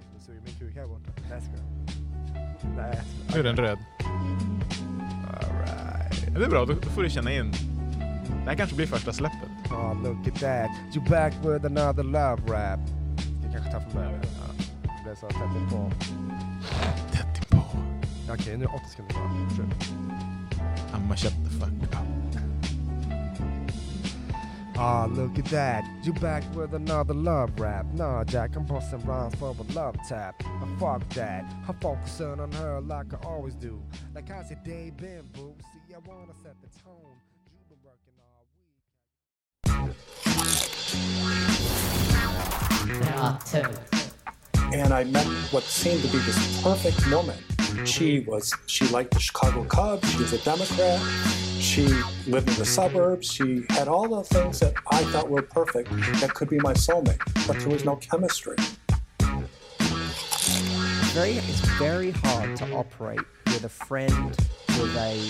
fan som suger min kuk här borta. Nej, jag skojar. Nej, Nu är den röd. Alright. Det är bra, då får du känna in. Det här kanske blir första släppet. Oh, look at that. You back with another love rap. Jag kanske ta från början? Ja. Det blev så tätt inpå. Tätt inpå. Okej, nu är det 80 sekunder kvar. Fortsätt. Amma shut the fuck up. Ah, look at that. You back with another love rap. Nah, Jack, I'm busting rhymes for a love tap. I fuck that. I'm focusing on her like I always do. Like how's your day been, boo? See, I wanna set the tone. You've been working all week. And I met what seemed to be this perfect woman. She was she liked the Chicago Cubs. She was a Democrat. She lived in the suburbs. She had all the things that I thought were perfect that could be my soulmate, but there was no chemistry. very it's very hard to operate with a friend, with a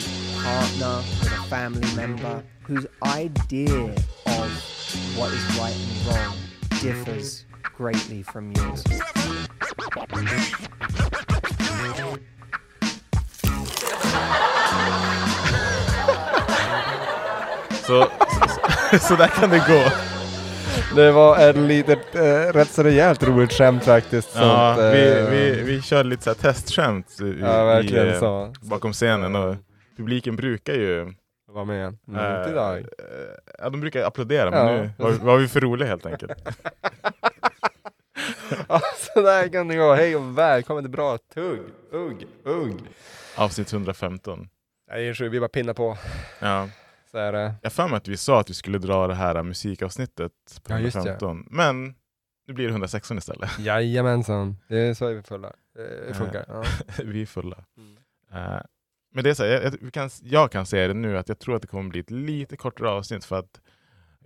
partner, with a family member whose idea of what is right and wrong differs greatly from yours. Så, så, så där kan det gå. Det var ett litet, eh, rätt så rejält roligt skämt faktiskt. Ja, sånt, vi, eh, vi, vi körde lite så här testskämt i, Ja, verkligen i, eh, så. bakom scenen och publiken brukar ju Var med. Men eh, inte idag. eh, Ja, de brukar applådera men Ja. nu var, var vi för roliga helt enkelt. Ja, så där kan det gå. Hej och välkommen till Bra Tugg. Ugg, ugg. Avsnitt 115. Nej, vi bara pinnar på. Ja. Så är det. Jag för mig att vi sa att vi skulle dra det här musikavsnittet på Ja, just det. 115. Men nu blir det 116 istället. Jajamensan. Det är så är vi fulla. Det funkar. Ja. vi är fulla. Mm. Eh, men det är så här, jag, jag, kan, jag kan säga det nu att jag tror att det kommer bli ett lite kortare avsnitt för att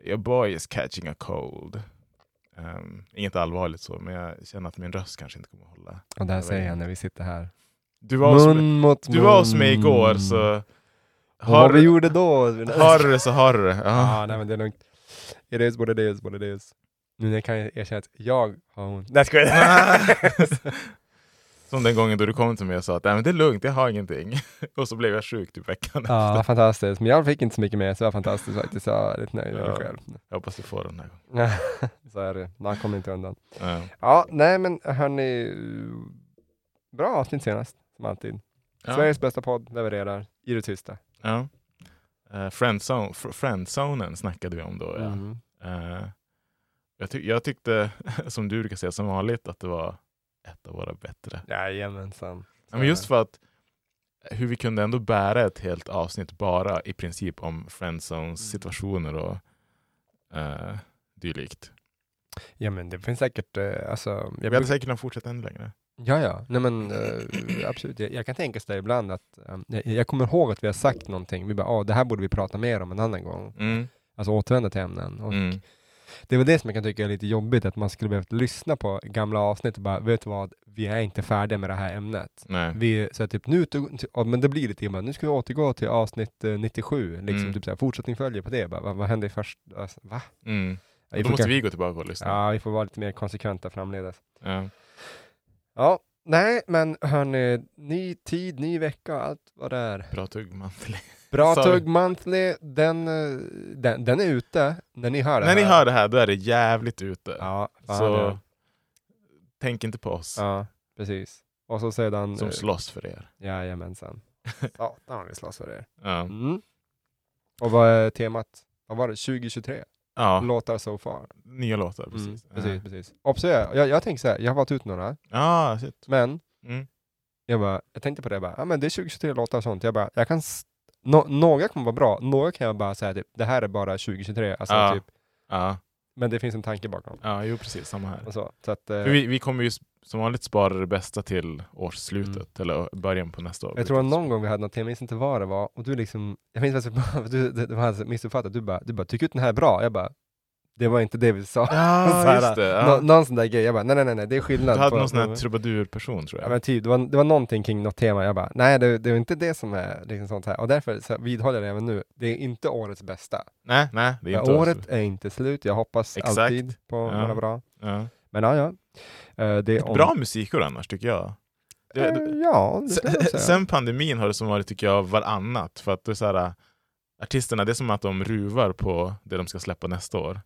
your boy is catching a cold. Um, inget allvarligt så, men jag känner att min röst kanske inte kommer att hålla. Och där säger jag när vi sitter här. Du var, hos, mot du var hos mig igår så har, vad vi gjorde då? har du det så har du det. Ja, Ja. nej men det är lugnt. It is what it is, what it is. Nu när jag kan erkänna att jag har ont. Nej skojar jag. Som den gången då du kom till mig och sa att Nej, men det är lugnt, jag har ingenting. och så blev jag sjuk typ veckan Ja, efter. fantastiskt. Men jag fick inte så mycket mer, så det var fantastiskt faktiskt. Jag är lite nöjd med mig själv. Jag hoppas du får den här gången. så är det. Man kommer inte undan. Ja. Ja, nej men hörni. Bra avsnitt senast, som alltid. Ja. Sveriges bästa podd levererar i det tysta. Ja. Uh, friendzone, fr- friendzonen snackade vi om då. Ja. Mm. Eh, jag, tyck- jag tyckte, som du brukar säga som vanligt, att det var ett av våra bättre. Jajamensan. Ja, men just för att hur vi kunde ändå bära ett helt avsnitt bara i princip om friendzones situationer och uh, dylikt. Ja men det finns säkert, eh, alltså. Jag Vi hade säkert kunnat fortsätta ännu längre. Ja, ja. Nej, men eh, absolut. Jag, jag kan tänka sig ibland att um, jag, kommer ihåg att vi har sagt någonting. Vi bara, ah, det här borde vi prata mer om en annan gång. Mm. Alltså återvända till ämnen. Och Mm. Det väl det som jag kan tycka är lite jobbigt, att man skulle behövt lyssna på gamla avsnitt och bara, vet du vad, vi är inte färdiga med det här ämnet. Nej. Vi, så typ, nu, ja, men det blir lite grann, nu ska vi återgå till avsnitt eh, 97, liksom, Mm. typ så här, fortsättning följer på det. Bara, vad, vad hände i först? Alltså, va? Mm. Ja, Då måste kan- vi gå tillbaka och lyssna. Ja, vi får vara lite mer konsekventa framledes. Ja. Ja, nej, men hörni, ny tid, ny vecka, allt vad det är. Bra tugg Mantli. Bra Sorry. Tugg Monthly, den, eh, den, den är ute när ni hör det När ni hör det här, då är det jävligt ute. Ja, fan så ja. tänk inte på oss ja, precis. Och så sedan... som eh, slåss för er. Jajamensan. Satan vad vi slåss för det. Ja. Mm. Och vad är temat? Vad var det? 2023? Ja, Låtar so far. nya låtar. Mm, Precis. precis, precis. Observera, jag, jag tänker så här, jag har valt ut några, Ja, shit. men Mm. jag, bara, jag tänkte på det, jag bara, ja men det är 2023 låtar och sånt. Jag bara, jag kan, nå- några kommer vara bra, några kan jag bara säga typ, det här är bara 2023. Alltså, Ja. typ, Ja, men det finns en tanke bakom. ja, jo precis, samma här. Och så, så att, eh, vi, vi kommer ju som vanligt spara det bästa till årsslutet, eller början på nästa år. Mm. jag tror att någon gång vi hade något tema, jag minns inte vad det var, och du liksom, jag minns att du, det, det var alltså missuppfattat, du bara, du bara, tycker du att den här är bra? Jag bara, det var inte det vi sa. Så Ja, här, just det. Ja. Nå, någon sån där grej, jag bara, nej nej nej, det är skillnad. du hade på, någon sån här trubadurperson tror Ja, jag. men typ, det, var, det var någonting kring något tema, jag bara, nej det, det är inte det som är liksom sånt här. Och därför så vidhåller jag det även nu, det är inte årets bästa. Nej, nej, det är Ja, inte året oss. är inte slut, jag hoppas Exakt. alltid på Ja. några bra. Ja. Men ja, ja. Eh, det är om- bra musikår annars tycker jag. Det, Eh, ja, det sen, sen pandemin har det som varit tycker jag varannat. För att det är så här, artisterna, det är som att de ruvar på det de ska släppa nästa år.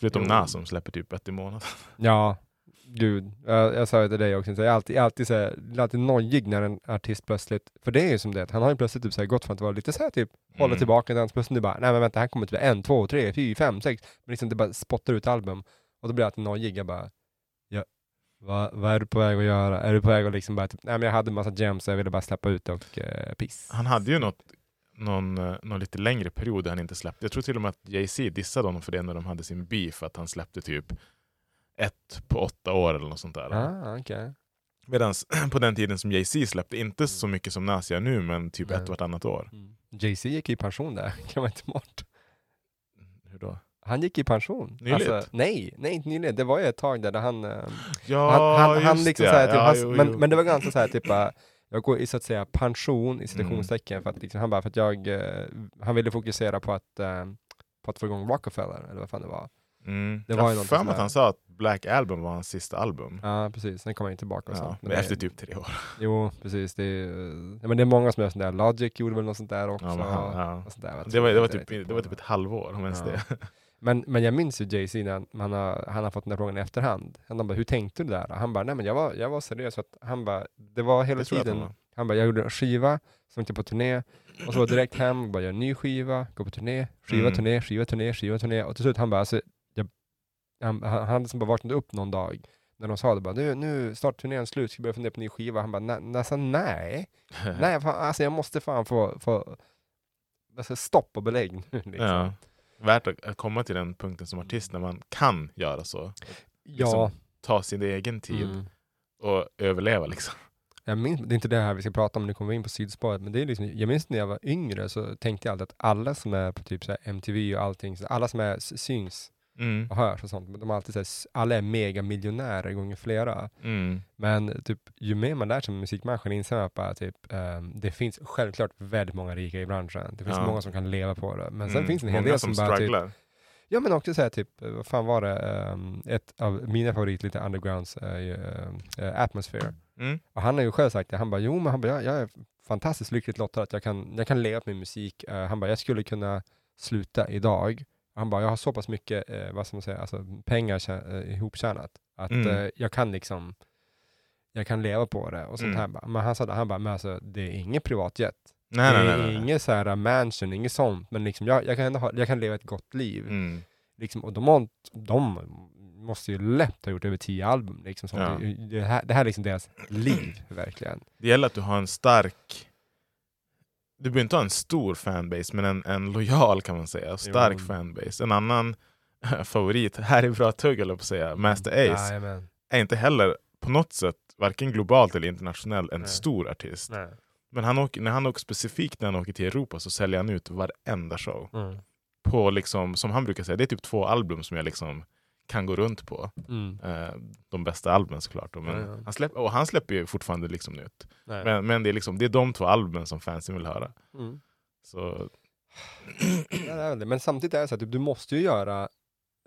Förutom Jo. Nas som släpper typ ett i månaden. Ja, gud. Jag, jag sa ju till dig också, så jag är alltid, alltid, så här, alltid nojig när en artist plötsligt, för det är ju som det, han har ju plötsligt typ så här gått från att vara lite så här typ, hålla Mm. tillbaka dans, plötsligt nu bara, nej men vänta, här kommer typ en, två, tre, fyra, fem, sex, men liksom det bara spottar ut album. Och då blir jag alltid nojig, jag bara, ja, vad, vad är du på väg att göra? Är du på väg att liksom bara, typ, nej men jag hade en massa gems, så jag ville bara släppa ut och eh, piss. Han hade ju något, någon, eh, någon lite längre period där han inte släppte. Jag tror till och med att Jay-Z dissade honom för det när de hade sin beef, att han släppte typ ett på åtta år eller något sånt där. Ah, okej. Medan på den tiden som Jay-Z släppte, inte så mycket som Nas gör nu, men typ Nej. ett vartannat år. Mm. Jay-Z gick i pension där, kan man inte bort. Hur då? Han gick i pension. Nyligt? Alltså, nej, nej inte nyligen. Det var ju ett tag där, han... eh, Ja, han, han, han just liksom det. så här, typ, Ja, han, jo, men, jo. men det var ganska så här typ, uh, jag går i så att säga pension Mm. i citationstecken för att liksom, han bara, för att jag, eh, han ville fokusera på att, eh, på att få igång Rockefeller, eller vad fan det var. Mm. Det jag var ju har för mig att han sa att Black Album var hans sista album. Ja, precis. Sen kom han ju tillbaka och Ja, men efter typ tre år. Jo, precis. Det är, ja, men det är många som gör sånt där. Logic gjorde väl något sånt där också. Ja, men han, ja. och sånt där. Jag Det, var, det, typ, det var typ ett halvår, om ens det. Men, men jag minns ju Jay-Z när han, har, han har fått den här frågan i efterhand. Han bara, hur tänkte du där? Han bara, nej men jag var, jag var seriös. Att han bara, det var hela Det tiden. han. Han bara, jag gjorde en skiva, åkte jag på turné. Och så var jag direkt hem och bara, gör en ny skiva, gå på turné, skiva, Mm. turné, skiva, turné, skiva, turné. Och till slut han bara, alltså, jag, han, han han hade som bara vaknat upp någon dag. När de sa det bara, nu, nu snart turnén slut, ska vi börja fundera på en ny skiva. Han bara, "Nä- nästan nej. nej, fan, alltså jag måste fan få, få alltså, stopp och belägg nu. Liksom. ja. Värt att komma till den punkten som artist när man kan göra så. ja. Liksom, ta sin egen tid Mm. och överleva liksom. Jag minns, det är inte det här vi ska prata om, nu kommer vi in på sidospåret, men det är liksom, jag minns när jag var yngre så tänkte jag alltid att alla som är på typ så MTV och allting, alla som är, syns Mm. och hörs och sånt, men de är alltid så här, alla är megamiljonärer gånger flera. Mm. Men typ, ju mer man lär sig om musikbranschen inser man att bara, typ, ehm, det finns självklart väldigt många rika i branschen. Det finns Ja. många som kan leva på det. Men sen Mm. finns det en hel Många del som, som, bara typ, strugglar. Ja men också säga typ, vad fan var det, Ehm, ett av mina favorit lite undergrounds, ju eh, Atmosphere. Mm. Och han har ju själv sagt det, han bara jo men han bara, jag, jag är fantastiskt lyckligt lottad att jag kan, jag kan leva på min musik. Eh, han bara, jag skulle kunna sluta idag. Han bara, jag har så pass mycket, uh, vad ska man säga, alltså pengar tjä- uh, ihoptjänat att Mm. eh, jag kan liksom, jag kan leva på det och sånt Mm. här. Men han sa det, han bara, men alltså det är inget privatjet. Nej, nej, det nej. är nej. inget så här mansion, inget sånt, men liksom jag, jag kan ändå ha, jag kan leva ett gott liv. Mm. Liksom, och de, har, de måste ju lätt ha gjort över tio album. Liksom. Ja. Det, det, här, det här är liksom deras liv, verkligen. Det gäller att du har en stark... Du behöver inte ha en stor fanbase, men en, en lojal kan man säga. Stark Jo. fanbase. En annan favorit, här är bra tugg eller på att säga, Master Ace, Jajamän. är inte heller på något sätt, varken globalt eller internationellt, en Nej. stor artist. Nej. Men han åker, när han åker specifikt när han åker till Europa så säljer han ut varenda show. Mm. På liksom, som han brukar säga, det är typ två album som jag liksom kan gå runt på. Mm. Eh, de bästa albumen såklart. Men Ja, ja. Han, släpp, och han släpper ju fortfarande liksom nytt. Nej. Men, men det, är liksom, det är de två albumen som fansen vill höra. Mm. Så, Ja, det är väl det. Men samtidigt är det så att du, du måste ju göra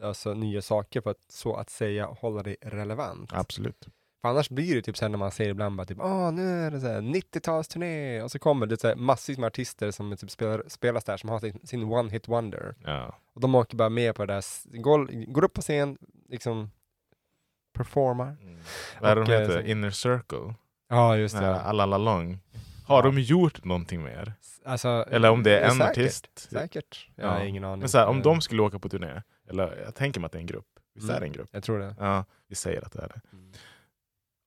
alltså, nya saker för att så att säga hålla dig relevant. absolut. För annars blir det typ sen när man säger ibland bara typ åh nu är det så här 90-talsturné och så kommer det så massvis med artister som typ spelar, spelas där som har sin, sin one hit wonder. Ja. Och de åker bara med på det där, går, går upp på scen, liksom performar. Mm. Vad är det de eh, heter? så- Inner Circle? Ja just det. Alla Long. Har Ja. de gjort någonting mer? Alltså, Eller om det är en säkert, artist? Säkert. Jag Ja. har ingen aning. Men så här, om Eh, de skulle åka på turné, eller jag tänker mig att det är en grupp. Visst är det Mm. en grupp? Jag tror det. Ja, vi säger att det är det.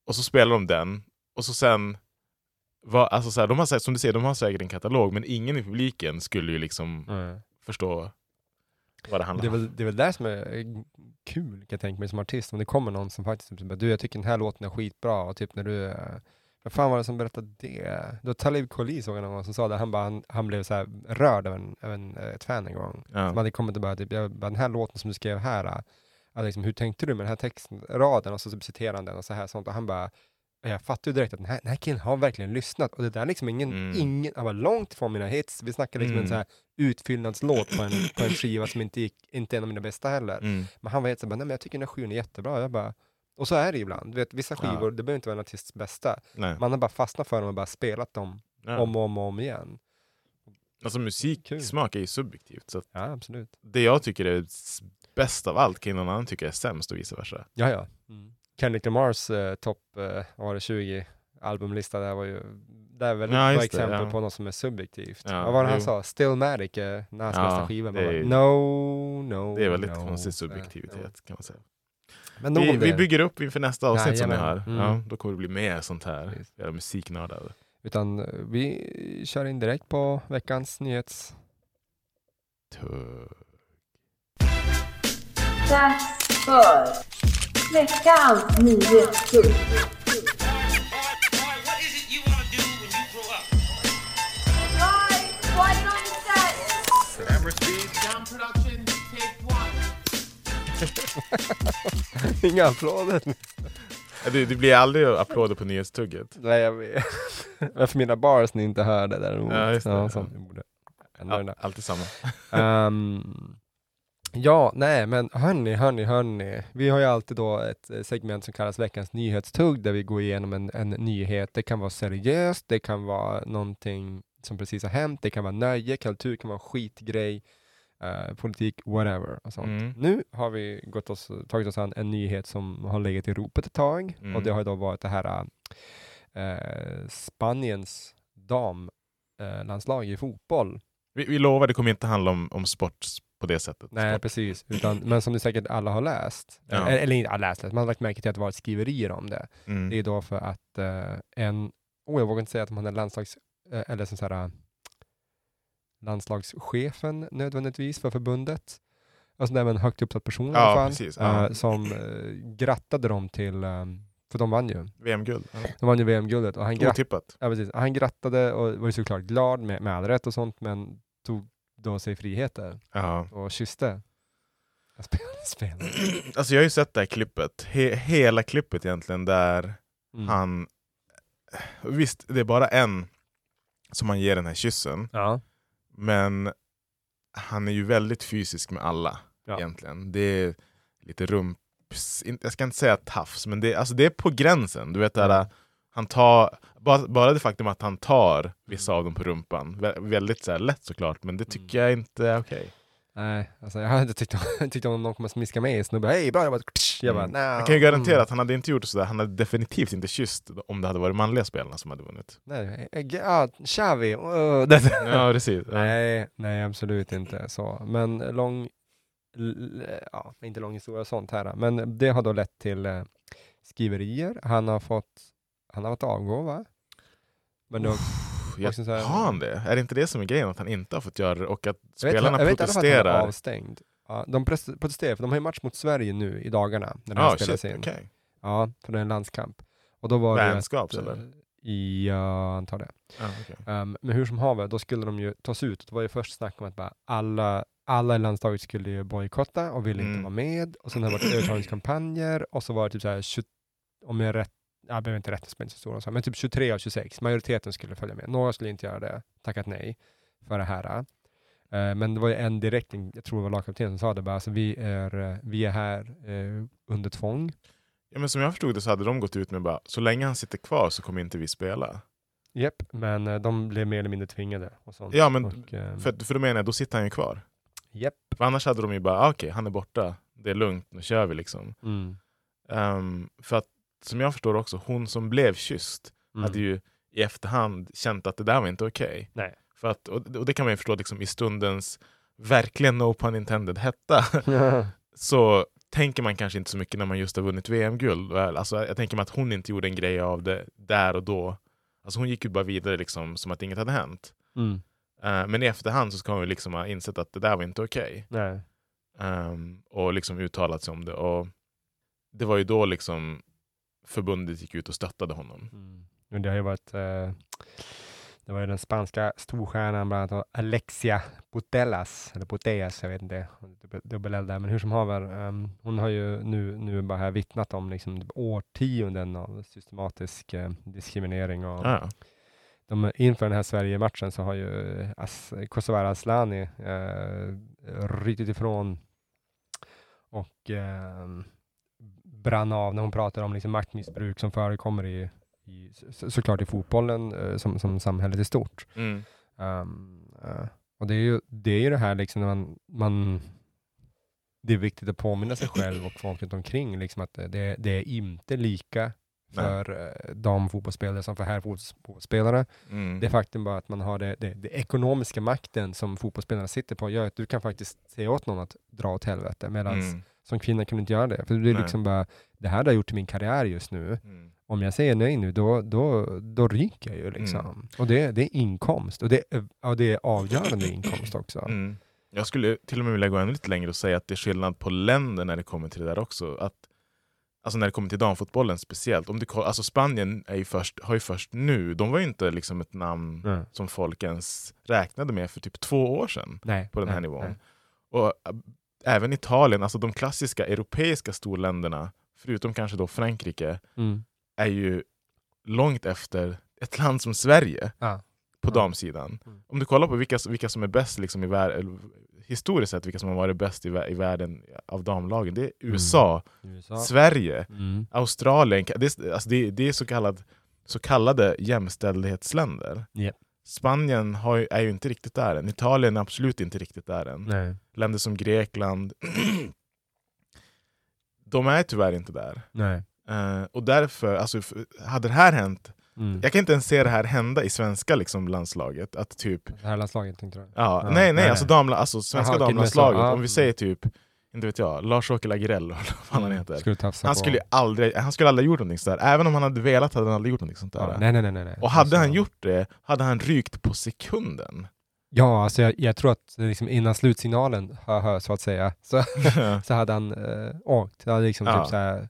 Och så spelar de den, och så sen... Vad, alltså så här, de har, som du säger, de har säkert en katalog, men ingen i publiken skulle ju liksom Mm. förstå vad det Det handlar är, om. väl, det är väl det som är eh, kul, kan jag tänka mig som artist. Om det kommer någon som faktiskt typ, du jag tycker den här låten är skitbra och typ när du, eh, vad fan var det som berättade det? Det var Talib Kweli såg jag någon gång som sa det, han, bara, han, han blev så rörd av, en, av en, eh, ett fan en gång. Ja. Som hade kommit och bara, typ, jag, bara, den här låten som du skrev här, ja, liksom, hur tänkte du med den här texten, raden? Och så typ, citerar han den och så här sånt. Och han bara, jag fattar ju direkt att den här, den här killen har verkligen lyssnat. Och det där är liksom ingen, Mm. ingen, han var långt ifrån mina hits. Vi snackar liksom Mm. en så här utfyllnadslåt på en, på en skiva som inte, gick, inte är en av mina bästa heller. Mm. Men han var helt så bara, nej men jag tycker den här skivan är jättebra. Jag bara, Och så är det ibland. Du vet, vissa Ja. skivor, det behöver inte vara en artists bästa. Nej. Man har bara fastnat för dem och bara spelat dem Ja. om och om och om igen. Alltså musiksmak är ju subjektivt. Så att Ja, absolut. det jag tycker är bäst av allt kan någon annan tycka är sämst och vice versa. Ja, ja. Mm. Kendrick Lamars eh, topp, eh, vad var det, 20 albumlista där var ju, det är väl ett Ja, bra just det, exempel ja. på något som är subjektivt. Ja, vad var det han sa? Stillmatic, eh, Nas Ja, bästa skiva. Man bara, är- no, no, Det är väldigt no. konstig subjektivitet kan man säga. ja. Men Vi, vi bygger upp inför nästa avsnitt som ni Jajamän. har. Mm. Ja, då kommer det bli mer sånt här. Jävla musiknördar. Utan eh, vi kör in direkt på veckans nyhets... Tugg. Dags för veckans nyhetstugg. Inga applåder. Ja, Det, det blir aldrig applåder på nyhetstugget. Nej, jag vet. Men för mina bars ni inte hörde däremot. Ja, just det, ja. som vi borde All, där. alltid samma. Ehm, ja, nej, men hörni, hörni, hörni. Vi har ju alltid då ett eh, segment som kallas veckans nyhetstugg där vi går igenom en, en nyhet. Det kan vara seriöst, det kan vara någonting som precis har hänt, det kan vara nöje, kultur, kan vara skitgrej, eh, politik, whatever. Och sånt. Mm. Nu har vi gått oss, tagit oss an en nyhet som har legat i ropet ett tag Mm. och det har då varit det här eh, Spaniens damlandslag i fotboll. Vi, vi lovar, det kommer inte handla om, om sport på det sättet. Nej, Sport. precis. Utan, men som ni säkert alla har läst, Ja. eller, inte har läst man har lagt märke till att det varit skriverier om det. Mm. Det är då för att eh, en, oh, jag vågar inte säga att man är landslags, eh, eller sån här, eh, landslagschefen nödvändigtvis för förbundet. Alltså det är en högt uppsatt person i Ja, alla fall, precis. Ja. eh, som grattade dem till, eh, för de vann ju. VM-guld. Ja. De vann ju VM-guldet och han, gratt, Otippat. ja, precis. han grattade och var ju såklart glad med, med all rätt och sånt, men tog då sig friheter Ja. och kysste spel- spelare. Alltså jag har ju sett det här klippet, He hela klippet egentligen, där Mm. han... Visst, det är bara en som han ger den här kyssen, Ja. men han är ju väldigt fysisk med alla Ja. egentligen. Det är lite rumps... inte- Jag ska inte säga tafs, men det, alltså det är på gränsen. Du vet, det här, Mm. Han tar, bara, bara det faktum att han tar vissa av dem på rumpan, vä- väldigt så här, lätt såklart, men det tycker jag inte är okej. Nej, alltså jag hade inte tyckt tyckt om någon kommer smiska mig en snubbe, hej bra jobbat, jag bara, Mm. Jag kan ju garantera mm. att han hade inte gjort sådär, han hade definitivt inte kysst om det hade varit manliga spelarna som hade vunnit. Nej, eh, ja, Xavi, uh, det- Ja, precis. Ja. Nej, nej absolut inte så. Men lång, ja, inte lång historia och sånt här, men det har då lett till eh, skriverier. Han har fått, han har fått avgå va? Men då, Jag, så här- har han det? Är det inte det som är grejen? Att han inte har fått göra det och att jag vet, spelarna jag vet i alla fall att han är protesterar? avstängd. Ja, de protesterar, för de har ju match mot Sverige nu i dagarna, när det här spelas shit, in. okej. Ja, för det är en landskamp. Och då var det Vänskaps att, eller? eh, Ja, antar det. Ja, okej. Um, men hur som haver, då skulle de ju tas ut. Det var ju först snack om att bara alla, alla i landslaget skulle ju bojkotta och ville inte Mm. vara med. Och sen har det varit övertalningskampanjer och så var det typ så här, 20, om jag är rätt, jag behöver inte rätta här, men typ 23 av 26, majoriteten skulle följa med. Några skulle inte göra det, tackat nej för det här. Eh, men det var ju en direkt, jag tror det var lagkaptenen som sa det bara, alltså, vi, är, eh, vi är här eh, under tvång. Ja, men som jag förstod det så hade de gått ut med bara, så länge han sitter kvar så kommer inte vi spela. Japp, men de blev mer eller mindre tvingade. Och sånt. Ja, men och, för, för då menar jag, då sitter han ju kvar. japp. För annars hade de ju bara, ah, okej, han är borta, det är lugnt, nu kör vi liksom. Mm. Ehm, för att, som jag förstår också, hon som blev kysst Mm. hade ju i efterhand känt att det där var inte okej. Nej. För att, och, och det kan man ju förstå liksom, i stundens, verkligen no pun intended, hetta, så tänker man kanske inte så mycket när man just har vunnit VM-guld. Alltså, jag tänker mig att hon inte gjorde en grej av det där och då. Alltså, hon gick ju bara vidare liksom, som att inget hade hänt. mm. Eh, men i efterhand så ska hon ju liksom ha insett att det där var inte okej. Nej. Ehm, och liksom uttalat sig om det. Och det var ju då liksom förbundet gick ut och stöttade honom. Mm. Men det har ju varit, eh, det var ju den spanska storstjärnan bland annat Alexia Putellas, eller Putellas, jag vet inte, dubbel-L där, men hur som haver, ehm, hon har ju nu, nu bara här vittnat om liksom årtionden av systematisk eh, diskriminering och Ja. de, inför den här Sverige-matchen så har ju As, Kosovare Asllani eh, rytit ifrån och eh, brann av när hon pratar om liksom maktmissbruk som förekommer i, i så, såklart i fotbollen eh, som, som samhället i stort. Mm. Um, eh, och det är, ju, det är ju det här liksom när man, man det är viktigt att påminna sig själv och folk runt omkring liksom att det, det är inte lika Nej. för eh, damfotbollsspelare som för herrfotbollsspelare. Mm. Det faktum bara att man har det, det, det ekonomiska makten som fotbollsspelarna sitter på gör att du kan faktiskt säga åt någon att dra åt helvete medan Mm. Som kvinna kan du inte göra det. För det är liksom bara, det här har jag gjort i min karriär just nu. Mm. Om jag säger nej nu, då, då, då ryker jag ju liksom. Mm. Och det, det är inkomst. Och det, är- ja, det är avgörande inkomst också. Mm. Jag skulle till och med vilja gå ännu lite längre och säga att det är skillnad på länder när det kommer till det där också. Att, alltså när det kommer till damfotbollen speciellt. Om du, alltså Spanien är ju först, har ju först nu, de var ju inte liksom ett namn Nej. som folk ens räknade med för typ två år sedan. Nej, på den här nej, nivån. nej. Och även Italien, alltså de klassiska europeiska storländerna, förutom kanske då Frankrike, Mm. är ju långt efter ett land som Sverige Ja. på Ja. damsidan. Mm. Om du kollar på vilka, vilka som är bäst liksom i världen, historiskt sett, vilka som har varit bäst i, i världen av damlagen, det är USA, USA. Sverige, Mm. Australien. Det är, alltså det, det är så, kallad, så kallade jämställdhetsländer. Japp. Spanien har, ju- är ju inte riktigt där än. Italien är absolut inte riktigt där än. Nej. Länder som Grekland, de är tyvärr inte där. Nej. Eh, och därför, alltså, hade det här hänt, Mm. jag kan inte ens se det här hända i svenska liksom, landslaget. Att typ, Herrlandslaget tänkte du? ja, Ja, nej, nej, nej. alltså, damla, alltså svenska okej, damlandslaget, om vi säger typ, inte vet jag, Lars-Åke Lagrell, eller vad fan han heter. Skulle Han skulle, aldrig, han skulle aldrig ha gjort någonting sådär, även om han hade velat hade han aldrig gjort någonting sånt där. Ja, nej, nej, nej, nej. Och hade Alltså- han gjort det, hade han rykt på sekunden. Ja, alltså jag, jag tror att liksom innan slutsignalen, hö, så att säga, så, så hade han äh, åkt. Det hade liksom Ja. typ så här,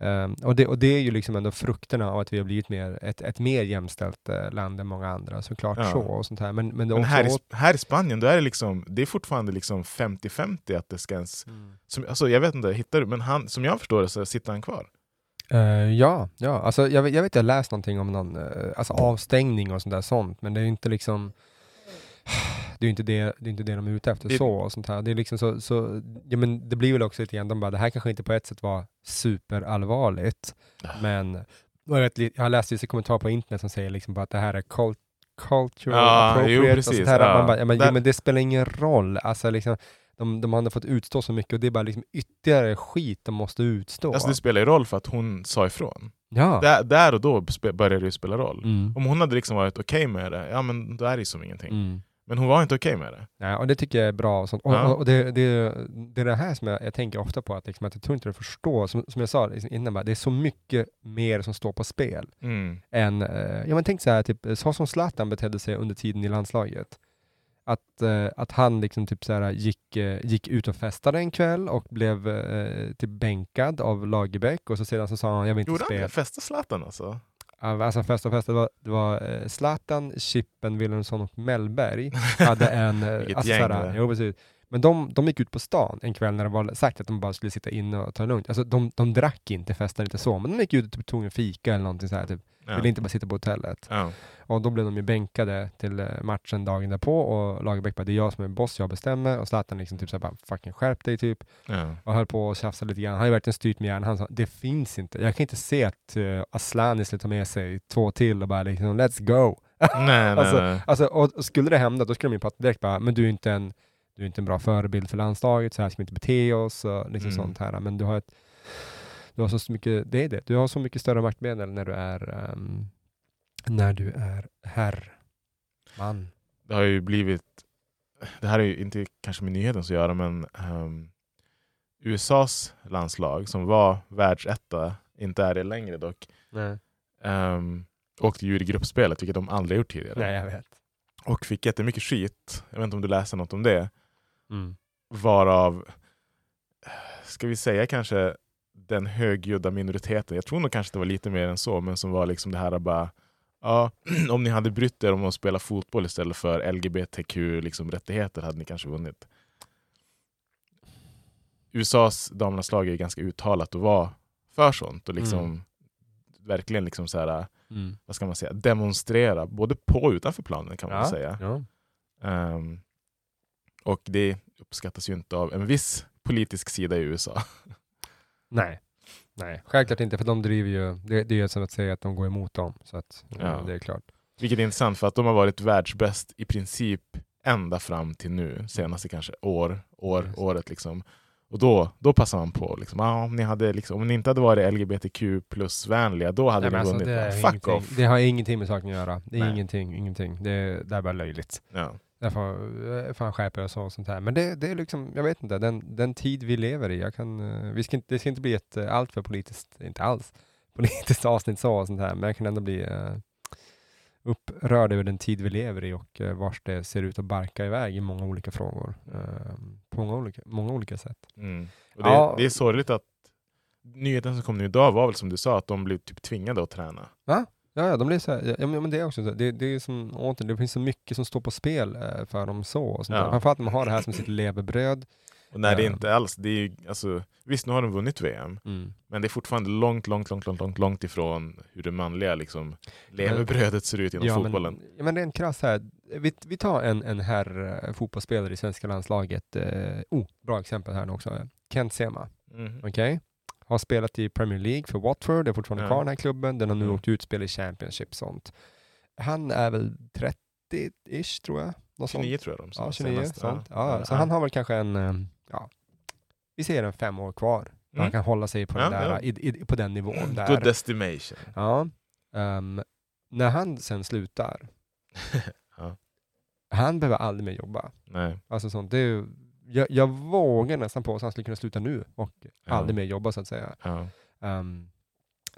ehm, och, det, och det är ju liksom ändå frukterna av att vi har blivit mer, ett, ett mer jämställt eh, land än många andra, såklart Ja. så och sånt här. Men, men Men här i, åt- här i Spanien, då är det, liksom, det är fortfarande liksom 50-50 att det ska ens... Som, alltså, jag vet inte, hittar du? Men han, som jag förstår det så sitter han kvar. Eh, ja, ja. Alltså, jag, vet- jag vet jag läst någonting om någon eh, alltså avstängning och sånt där sånt, men det är ju inte liksom det är ju inte det, det, är inte det de är ute efter Det- så och sånt här. Det är liksom så, så ja, men det blir väl också lite grann, de bara, det här kanske inte på ett sätt var superallvarligt, men och jag, vet, li- jag har läst vissa kommentarer på internet som säger liksom bara att det här är cult, cultural jo, appropriate och precis, sånt här. ja. Man bara, ja, men, jo, men det spelar ingen roll. Alltså, liksom, de, de hade fått utstå så mycket och det är bara liksom ytterligare skit de måste utstå. Alltså, det spelar ju roll för att hon sa ifrån. ja. Där, där och då började det ju spela roll. Mm. Om hon hade liksom varit okej med det, ja men då är det ju som ingenting. Mm. Men hon var inte okej med det. Ja, och det tycker jag är bra. Och, sånt. och, Ja. och, det, det, det är det här som jag, jag tänker ofta på, att, liksom, att jag tror inte du förstår, som, som jag sa liksom innan, bara, det är så mycket mer som står på spel Mm. än, eh, ja men tänk så här, typ, så som Zlatan betedde sig under tiden i landslaget. Att, eh, att han liksom typ så här, gick, eh, gick ut och festade en kväll och blev eh, typ bänkad av Lagerbäck och så sedan så sa han, jag vill inte Gjorde han spela. det? Fästa Zlatan alltså? Alltså fest, det var, det var eh, Zlatan, Chippen, Wilhelmsson och Mellberg hade en... eh, Vilket alltså, gäng såhär, jo, precis. Men de, de gick ut på stan en kväll när det var sagt att de bara skulle sitta inne och ta det lugnt. Alltså de, de drack inte, festade inte så, men de gick ut och typ, tog en fika eller någonting såhär. Typ. Ja. Ville inte bara sitta på hotellet. Ja. Och då blev de ju bänkade till eh, matchen dagen därpå och Lagerbäck bara, det är jag som är boss, jag bestämmer. Och Zlatan liksom typ såhär bara, fucking skärp dig typ. Ja. Och höll på och tjafsade lite grann. Han har ju verkligen styrt med järn. Han sa, det finns inte. Jag kan inte se att uh, Asllani skulle ta med sig två till och bara liksom, let's go. Nej, nej, Alltså, nej. Alltså, och och skulle det hända, då skulle de ju prata direkt bara, men du är inte en, du är inte en bra förebild för landslaget, så här ska vi inte bete oss och liksom Mm. sånt här. Men du har ett, du har så mycket, det är det, du har så mycket större maktmedel när du är, ehm, när du är herr, man. det har ju blivit, det här är ju inte kanske med nyheten att göra, men ehm, USAs landslag som var världsetta, inte är det längre dock, um, åkte ju i gruppspelet, vilket de aldrig gjort tidigare. Nej, jag vet. Och fick jättemycket skit, jag vet inte om du läste något om det, Mm. varav, ska vi säga kanske den högljudda minoriteten, jag tror nog kanske det var lite mer än så, men som var liksom det här bara Ja, om ni hade brytt er om att spela fotboll istället för LGBTQ-rättigheter liksom, rättigheter hade ni kanske vunnit. USAs damlandslag är ganska uttalat att vara för sånt och liksom Mm. verkligen liksom så här, Mm. vad ska man säga, demonstrera både på och utanför planen kan man väl säga. Ja. Ehm, och det uppskattas ju inte av en viss politisk sida i USA. Nej. Nej, självklart inte, för de driver ju, det, det är ju som att säga att de går emot dem. Så att, ja. Ja. det är klart. Vilket är intressant för att de har varit världsbäst i princip ända fram till nu, senaste kanske år, år Yes. året liksom. Och då, då passar man på. Liksom, ah, om, ni hade, liksom, om ni inte hade varit LGBTQ plus-vänliga, då hade Nej, ni alltså, vunnit. är Fuck off! det har ingenting med saken att göra. Det är Nej. ingenting, ingenting. Det, det är bara löjligt. Ja. Därför fan skärper jag så och sånt här. Men det, det är liksom, jag vet inte, den, den tid vi lever i. Jag kan, eh, vi ska inte, det ska inte bli ett eh, allt för politiskt, inte alls, politiskt avsnitt så och sånt här, men jag kan ändå bli eh, upprörd över den tid vi lever i och eh, vars det ser ut att barka iväg i många olika frågor. Eh, på många olika, många olika sätt. Mm. Och det, Ja. det är sorgligt att nyheten som kom nu idag var väl som du sa, att de blev typ tvingade att träna. Ja, ja, de blir så här, ja, men det är också så. Det, det är som, återigen, det finns så mycket som står på spel eh, för dem så. Och sånt Ja. Framförallt när man har det här som sitt levebröd. Och när det Ja. inte alls, det är ju, alltså, visst nu har de vunnit VM, men det är fortfarande långt, långt, långt, långt, långt, långt ifrån hur det manliga liksom, levebrödet ser ut inom ja, fotbollen. Men, ja, men rent krasst här, vi, vi tar en, en herr eh, fotbollsspelare i svenska landslaget. Eh, oh, bra exempel här nu också. Kent Sema. Mhm. Okej? Har spelat i Premier League för Watford, är fortfarande Ja. kvar i den här klubben. Den har nu Mm. åkt utspel i Championship sånt. Han är väl 30-ish tror jag. Något sånt. 29 tror jag de sa Ja, 29, senast. sånt. Ja, så han har väl kanske en, eh, ja, vi ser en fem år kvar. där Han Mm. kan hålla sig på, Ja, den, där, ja. I, i, på den nivån. Där. Good estimation. Ja. Ehm, när han sen slutar, Ja. han behöver aldrig mer jobba. Nej. Alltså sånt, det är, ju- jag, jag vågar nästan på att han skulle kunna sluta nu och Ja. aldrig mer jobba så att säga. Ja. Ehm,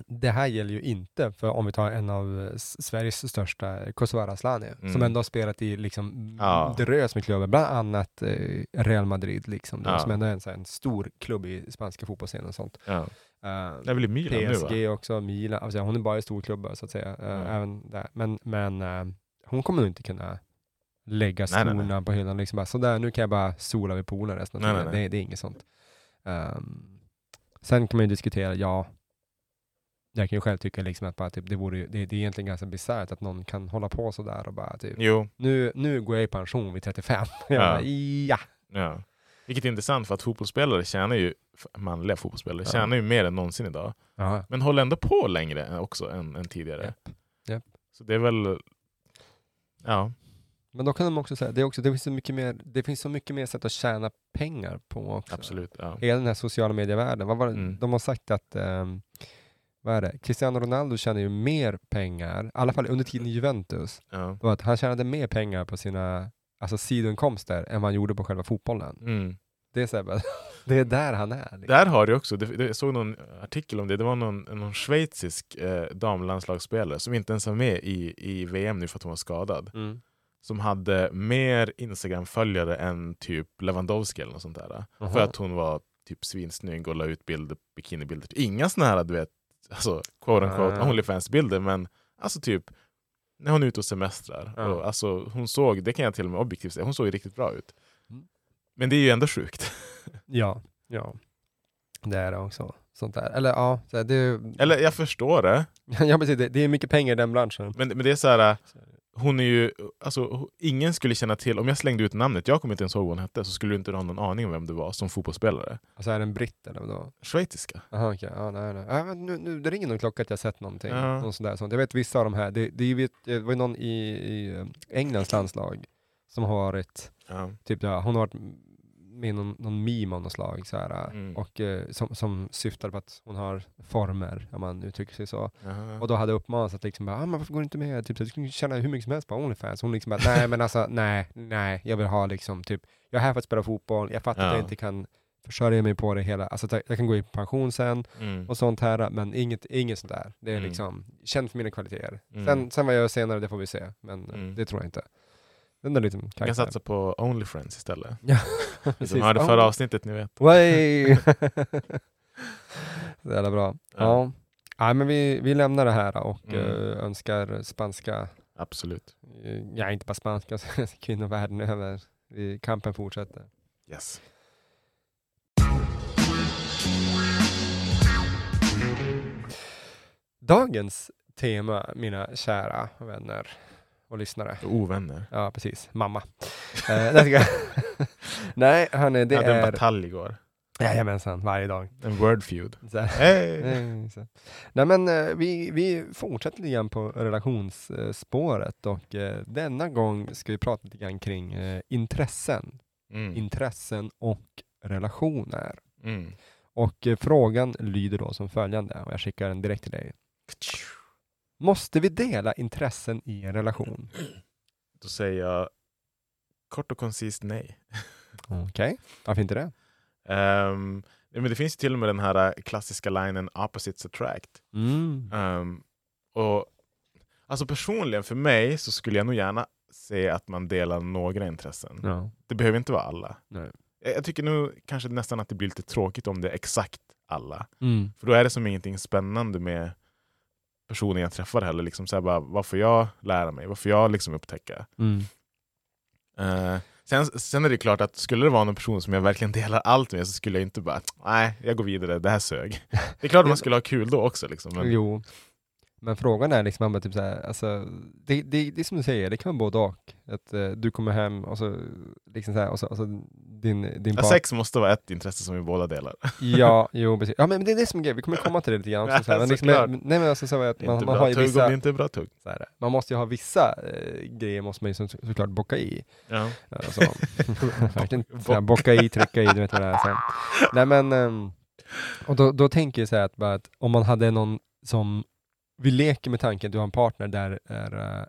det här gäller ju inte för om vi tar en av Sveriges största, Kosovare Asllani, som Mm. ändå har spelat i liksom Ja. drös med klubbar, bland annat eh, Real Madrid, liksom, då, Ja. som ändå är en, här, en stor klubb i spanska fotbollsscenen och sånt. Ja. Ehm, Det är väl i Milan nu va? PSG också, Milan, alltså, hon är bara i storklubbar så att säga. Mm. även där. Men, men eh, hon kommer nog inte kunna lägga skorna på hyllan. Liksom bara, sådär, nu kan jag bara sola vid poolen resten av tiden. Det, det är inget sånt. Ehm, sen kan man ju diskutera, ja, jag kan ju själv tycka liksom att bara, typ, det, vore, ju- det, det är egentligen ganska bisarrt att någon kan hålla på sådär och bara typ, Jo, nu, nu går jag i pension vid 35. jag Ja. bara, ja. ja. Vilket är intressant för att fotbollsspelare tjänar ju, manliga fotbollsspelare Ja. tjänar ju mer än någonsin idag. Ja. Men håller ändå på längre också än, än tidigare. Japp. Japp. Så det är väl, ja. Men då kan de också säga, det, är också, det, finns så mycket mer, det finns så mycket mer sätt att tjäna pengar på också. Absolut. Ja. hela den här sociala medievärlden. Vad var det? Mm. De har sagt att ehm, vad är det? Cristiano Ronaldo tjänar ju mer pengar, i alla fall under tiden i Juventus, Ja. att han tjänade mer pengar på sina alltså, sidoinkomster än vad han gjorde på själva fotbollen. Mm. Det är, så här, det är där han är. Liksom. Där har du också, det, jag såg någon artikel om det, det var någon, någon schweizisk eh, damlandslagsspelare som inte ens var med i, i VM nu för att hon var skadad. Mm. Som hade mer Instagram-följare än typ Lewandowski eller något sånt där. Jaha. För att hon var typ svinsnygg och la ut bilder, bikinibilder. Inga såna här, du vet, alltså, quote unquote, Ah. Onlyfans-bilder, men alltså typ när hon är ute och semestrar. Ja. Och, alltså, hon såg, det kan jag till och med objektivt säga, hon såg ju riktigt bra ut. Mm. Men det är ju ändå sjukt. Ja, ja. Det är det också. Sånt där. Eller ja, det, är- Eller jag förstår det, ja precis, det, det är mycket pengar i den branschen. men, men det är så här. Hon är ju, alltså, ingen skulle känna till, om jag slängde ut namnet, jag kommer inte ens ihåg vad hon hette, så skulle du inte ha någon aning om vem du var som fotbollsspelare. Alltså är det en britt eller vadå? Schweiziska. Jaha okej, ja, nej, nej. Men nu, nu, det ringer någon klocka att jag sett någonting. Ja. Någon sån där, sånt. Jag vet vissa av de här, det, det, vet- det var ju någon i, i eh, Englands landslag som har varit, Ja. typ ja, hon har varit med någon, någon meme av något slag så här, Mm. och eh, som, som syftar på att hon har former, om man uttrycker sig så. Jaha. Och då hade uppmanats att liksom bara, ah, men varför går du inte med? Typ, du skulle tjäna hur mycket som helst på Onlyfans. Hon liksom bara, nej men alltså, nej, nej, jag vill ha liksom typ, jag är här för att spela fotboll, jag fattar att Ja. jag inte kan försörja mig på det hela, alltså att jag, kan gå i pension sen Mm. och sånt här, men inget, inget sånt där. Det är Mm. liksom, känd för mina kvaliteter. Mm. Sen, sen vad jag gör senare, det får vi se, men Mm. det tror jag inte. Den är liksom Jag kan satsa på Onlyfriends istället. Ja, Som precis. hörde Ja. förra avsnittet, ni vet. Way! Så jävla bra. Ja. Ja. ja. men vi, vi lämnar det här och Mm. eh, önskar spanska, Absolut. eh, ja inte bara spanska, kvinnor världen över. Kampen fortsätter. Yes. Dagens tema, mina kära vänner och lyssnare. Ovänner. Ja, precis. Mamma. Eh, Nej, hörni, det jag hade en batalj igår. Jajamensan, varje dag. En word feud. Så. Hey. Nej, men eh, vi, vi fortsätter lite grann på relationsspåret och eh, denna gång ska vi prata lite grann kring intressen. Mm. Intressen och relationer. Mm. Och frågan lyder då som följande, och jag skickar den direkt till dig. Måste vi dela intressen i en relation? Då säger jag kort och koncist nej. Okej, varför inte det? Ja, men det finns ju till och med den här klassiska linen opposites attract. Mm. Ehm, och, alltså personligen för mig så skulle jag nog gärna se att man delar några intressen. Ja. Det behöver inte vara alla. Nej. Jag, jag tycker nu kanske nästan att det blir lite tråkigt om det är exakt alla. Mm. För då är det som ingenting spännande med personen jag träffar heller. Liksom så här bara, vad får jag lära mig? Vad får jag liksom upptäcka? Mm. Eh, sen, sen är det klart att skulle det vara någon person som jag verkligen delar allt med så skulle jag inte bara, nej, jag går vidare, det här sög. Det är klart att man skulle ha kul då också. Liksom, men, Jo. Men frågan är liksom, typ så här, alltså, det, det, det är som du säger, det kan vara både och. Att eh, du kommer hem och så, liksom så här, och så, och så din, din ja, sex måste vara ett intresse som vi båda delar. Ja, jo precis. Ja men det är det som är grejen, vi kommer komma till det lite grann också. Så här. Men liksom, men, nej men alltså så att man, man har ju tugg vissa, inte bra tugg. så här, man måste ju ha vissa eh, grejer måste man ju så, såklart bocka i. Ja. Alltså, verkligen så här, bocka i, trycka i, du vet vad det är. Så här. Nej men, ehm, och då, då tänker jag så här att, bara att om man hade någon som, vi leker med tanken att du har en partner där är eh,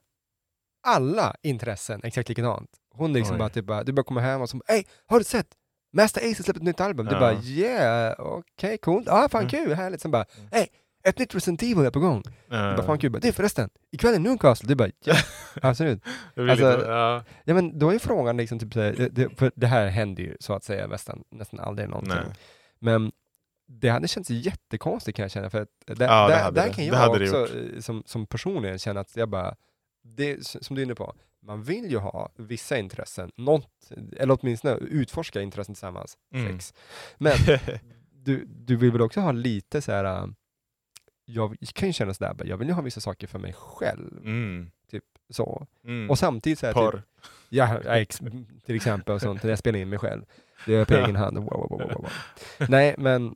alla intressen exakt likadant. Hon liksom Oj. bara, typ, bara, du bara kommer hem och så Hej, har du sett? Master Ace har släppt ett nytt album. Du Ja. bara yeah, okej coolt, ah, fan Mm. kul, härligt. Sen bara, hej, ett nytt Resident Evil är på gång. Du Eh, bara, fan kul, bara, är förresten, ikväll är Newcastle. Du bara, ja, absolut. alltså- ja. Ja men då är frågan liksom typ det, det, för det här händer ju så att säga nästan, nästan aldrig någonting. Nej. Men det hade känts jättekonstigt kan jag känna, för att där, Ja, det där, det. kan Det jag det också eh, som, som personligen känna att jag bara, det som du är inne på, man vill ju ha vissa intressen, något, eller åtminstone utforska intressen tillsammans, Mm. sex. Men du, du vill väl också ha lite så här. äh, jag kan ju känna sådär, bara, jag vill ju ha vissa saker för mig själv, mm. så. Mm. Och samtidigt så här, typ, Porr. Ja, ja, ex, till exempel och sånt, när jag spelar in mig själv. Det gör jag på egen hand. Wow, wow, wow. Nej, men,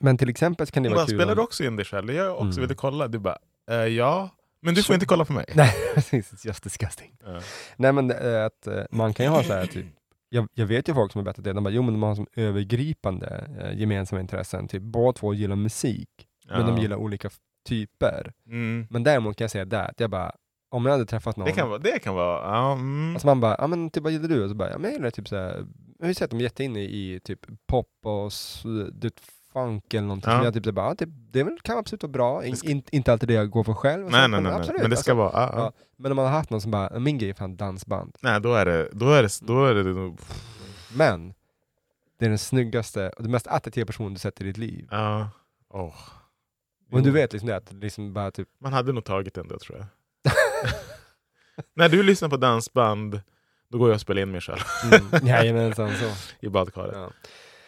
men till exempel så kan det vara kul spelar om- du också in dig själv? Det jag också. Mm. Vill du kolla? Du bara, eh, ja. Men du får inte kolla på mig. Nej, precis. It's just disgusting. Ja. Nej, men äh, att äh, man kan ju ha så här, typ, jag, jag vet ju folk som har berättat det, de bara, jo men de har som övergripande äh, gemensamma intressen, typ båda två gillar musik, men de gillar olika typer. Mm. Men däremot kan jag säga där, att jag bara, om jag hade träffat någon, Det kan vara, det kan vara. Mm. Alltså man bara, ja men typ vad gillar du? Och så bara, ja men jag gillar typ såhär, jag har ju sett att de är jätteinne i typ pop och det funk eller någonting. Ja. Jag typ så bara, typ, det väl, kan absolut vara bra, in, ska- in, inte alltid det jag går för själv. nej, nej, men nej, absolut, Men det ska alltså, vara, ja, ja. ja. Men om man har haft någon som bara, min grej är fan dansband. Nej, då är det, då är det, då är det nog, Men, det är den snyggaste och den mest attraktiva personen du sett i ditt liv. ja. Åh. Men du vet liksom det, att liksom bara typ, Man hade nog tagit den då tror jag. När du lyssnar på dansband, då går jag och spelar in mig själv mm, jajamensan så. i badkaret. Ja.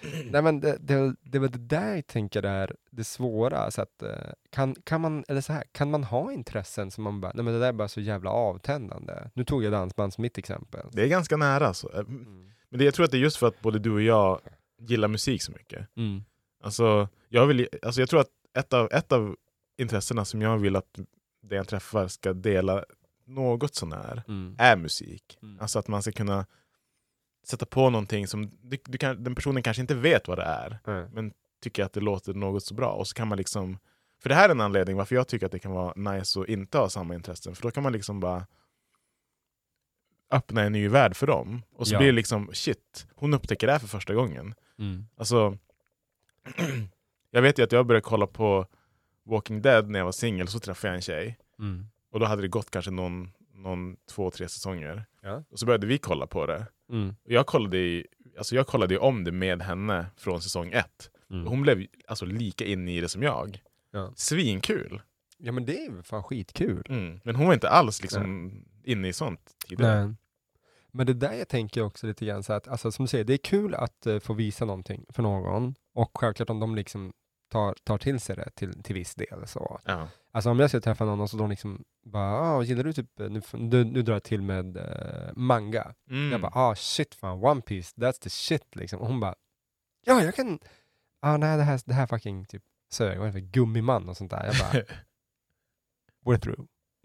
Nej men det, det, det var det där jag tänker är det svåra. Så att, eh, kan, kan, man, eller så här, kan man ha intressen som man bara, nej men det där är bara så jävla avtändande. Nu tog jag dansband som mitt exempel. Det är ganska nära alltså. Mm. Men det, jag tror att det är just för att både du och jag gillar musik så mycket. Mm. Alltså, jag, vill, alltså jag tror att ett av, ett av intressena som jag vill att det jag träffar ska dela något sånär Mm. är musik. Mm. Alltså att man ska kunna sätta på någonting som du, du kan, den personen kanske inte vet vad det är, Nej. tycker att det låter något så bra. Och så kan man liksom, för det här är en anledning varför jag tycker att det kan vara nice att inte ha samma intressen. För då kan man liksom bara öppna en ny värld för dem. Och så Ja. blir det liksom, shit, hon upptäcker det här för första gången. Mm. Alltså, jag vet ju att jag började kolla på Walking Dead när jag var singel, så träffade jag en tjej. Mm. Och då hade det gått kanske någon, någon två, tre säsonger. Ja. Och så började vi kolla på det. Mm. Jag kollade, i, alltså jag kollade om det med henne från säsong ett. Mm. Hon blev alltså lika inne i det som jag. Ja. Svinkul! Ja men det är ju fan skitkul. Mm. Men hon var inte alls liksom inne i sånt tidigare. Nej. Men det där jag tänker också lite grann så att, alltså som du säger, det är kul att eh, få visa någonting för någon. Och självklart om de liksom tar, tar till sig det till, till viss del så. Ja. Alltså om jag ska träffa någon och så de liksom bara, ah, gillar du typ, nu, nu, nu drar jag till med eh, manga. Mm. Jag bara, ah shit fan, One Piece, that's the shit liksom. Och hon bara, ja jag kan, ah, nej det här, det här fucking typ sög, vad är det för gummiman och sånt där. Jag bara, we're through.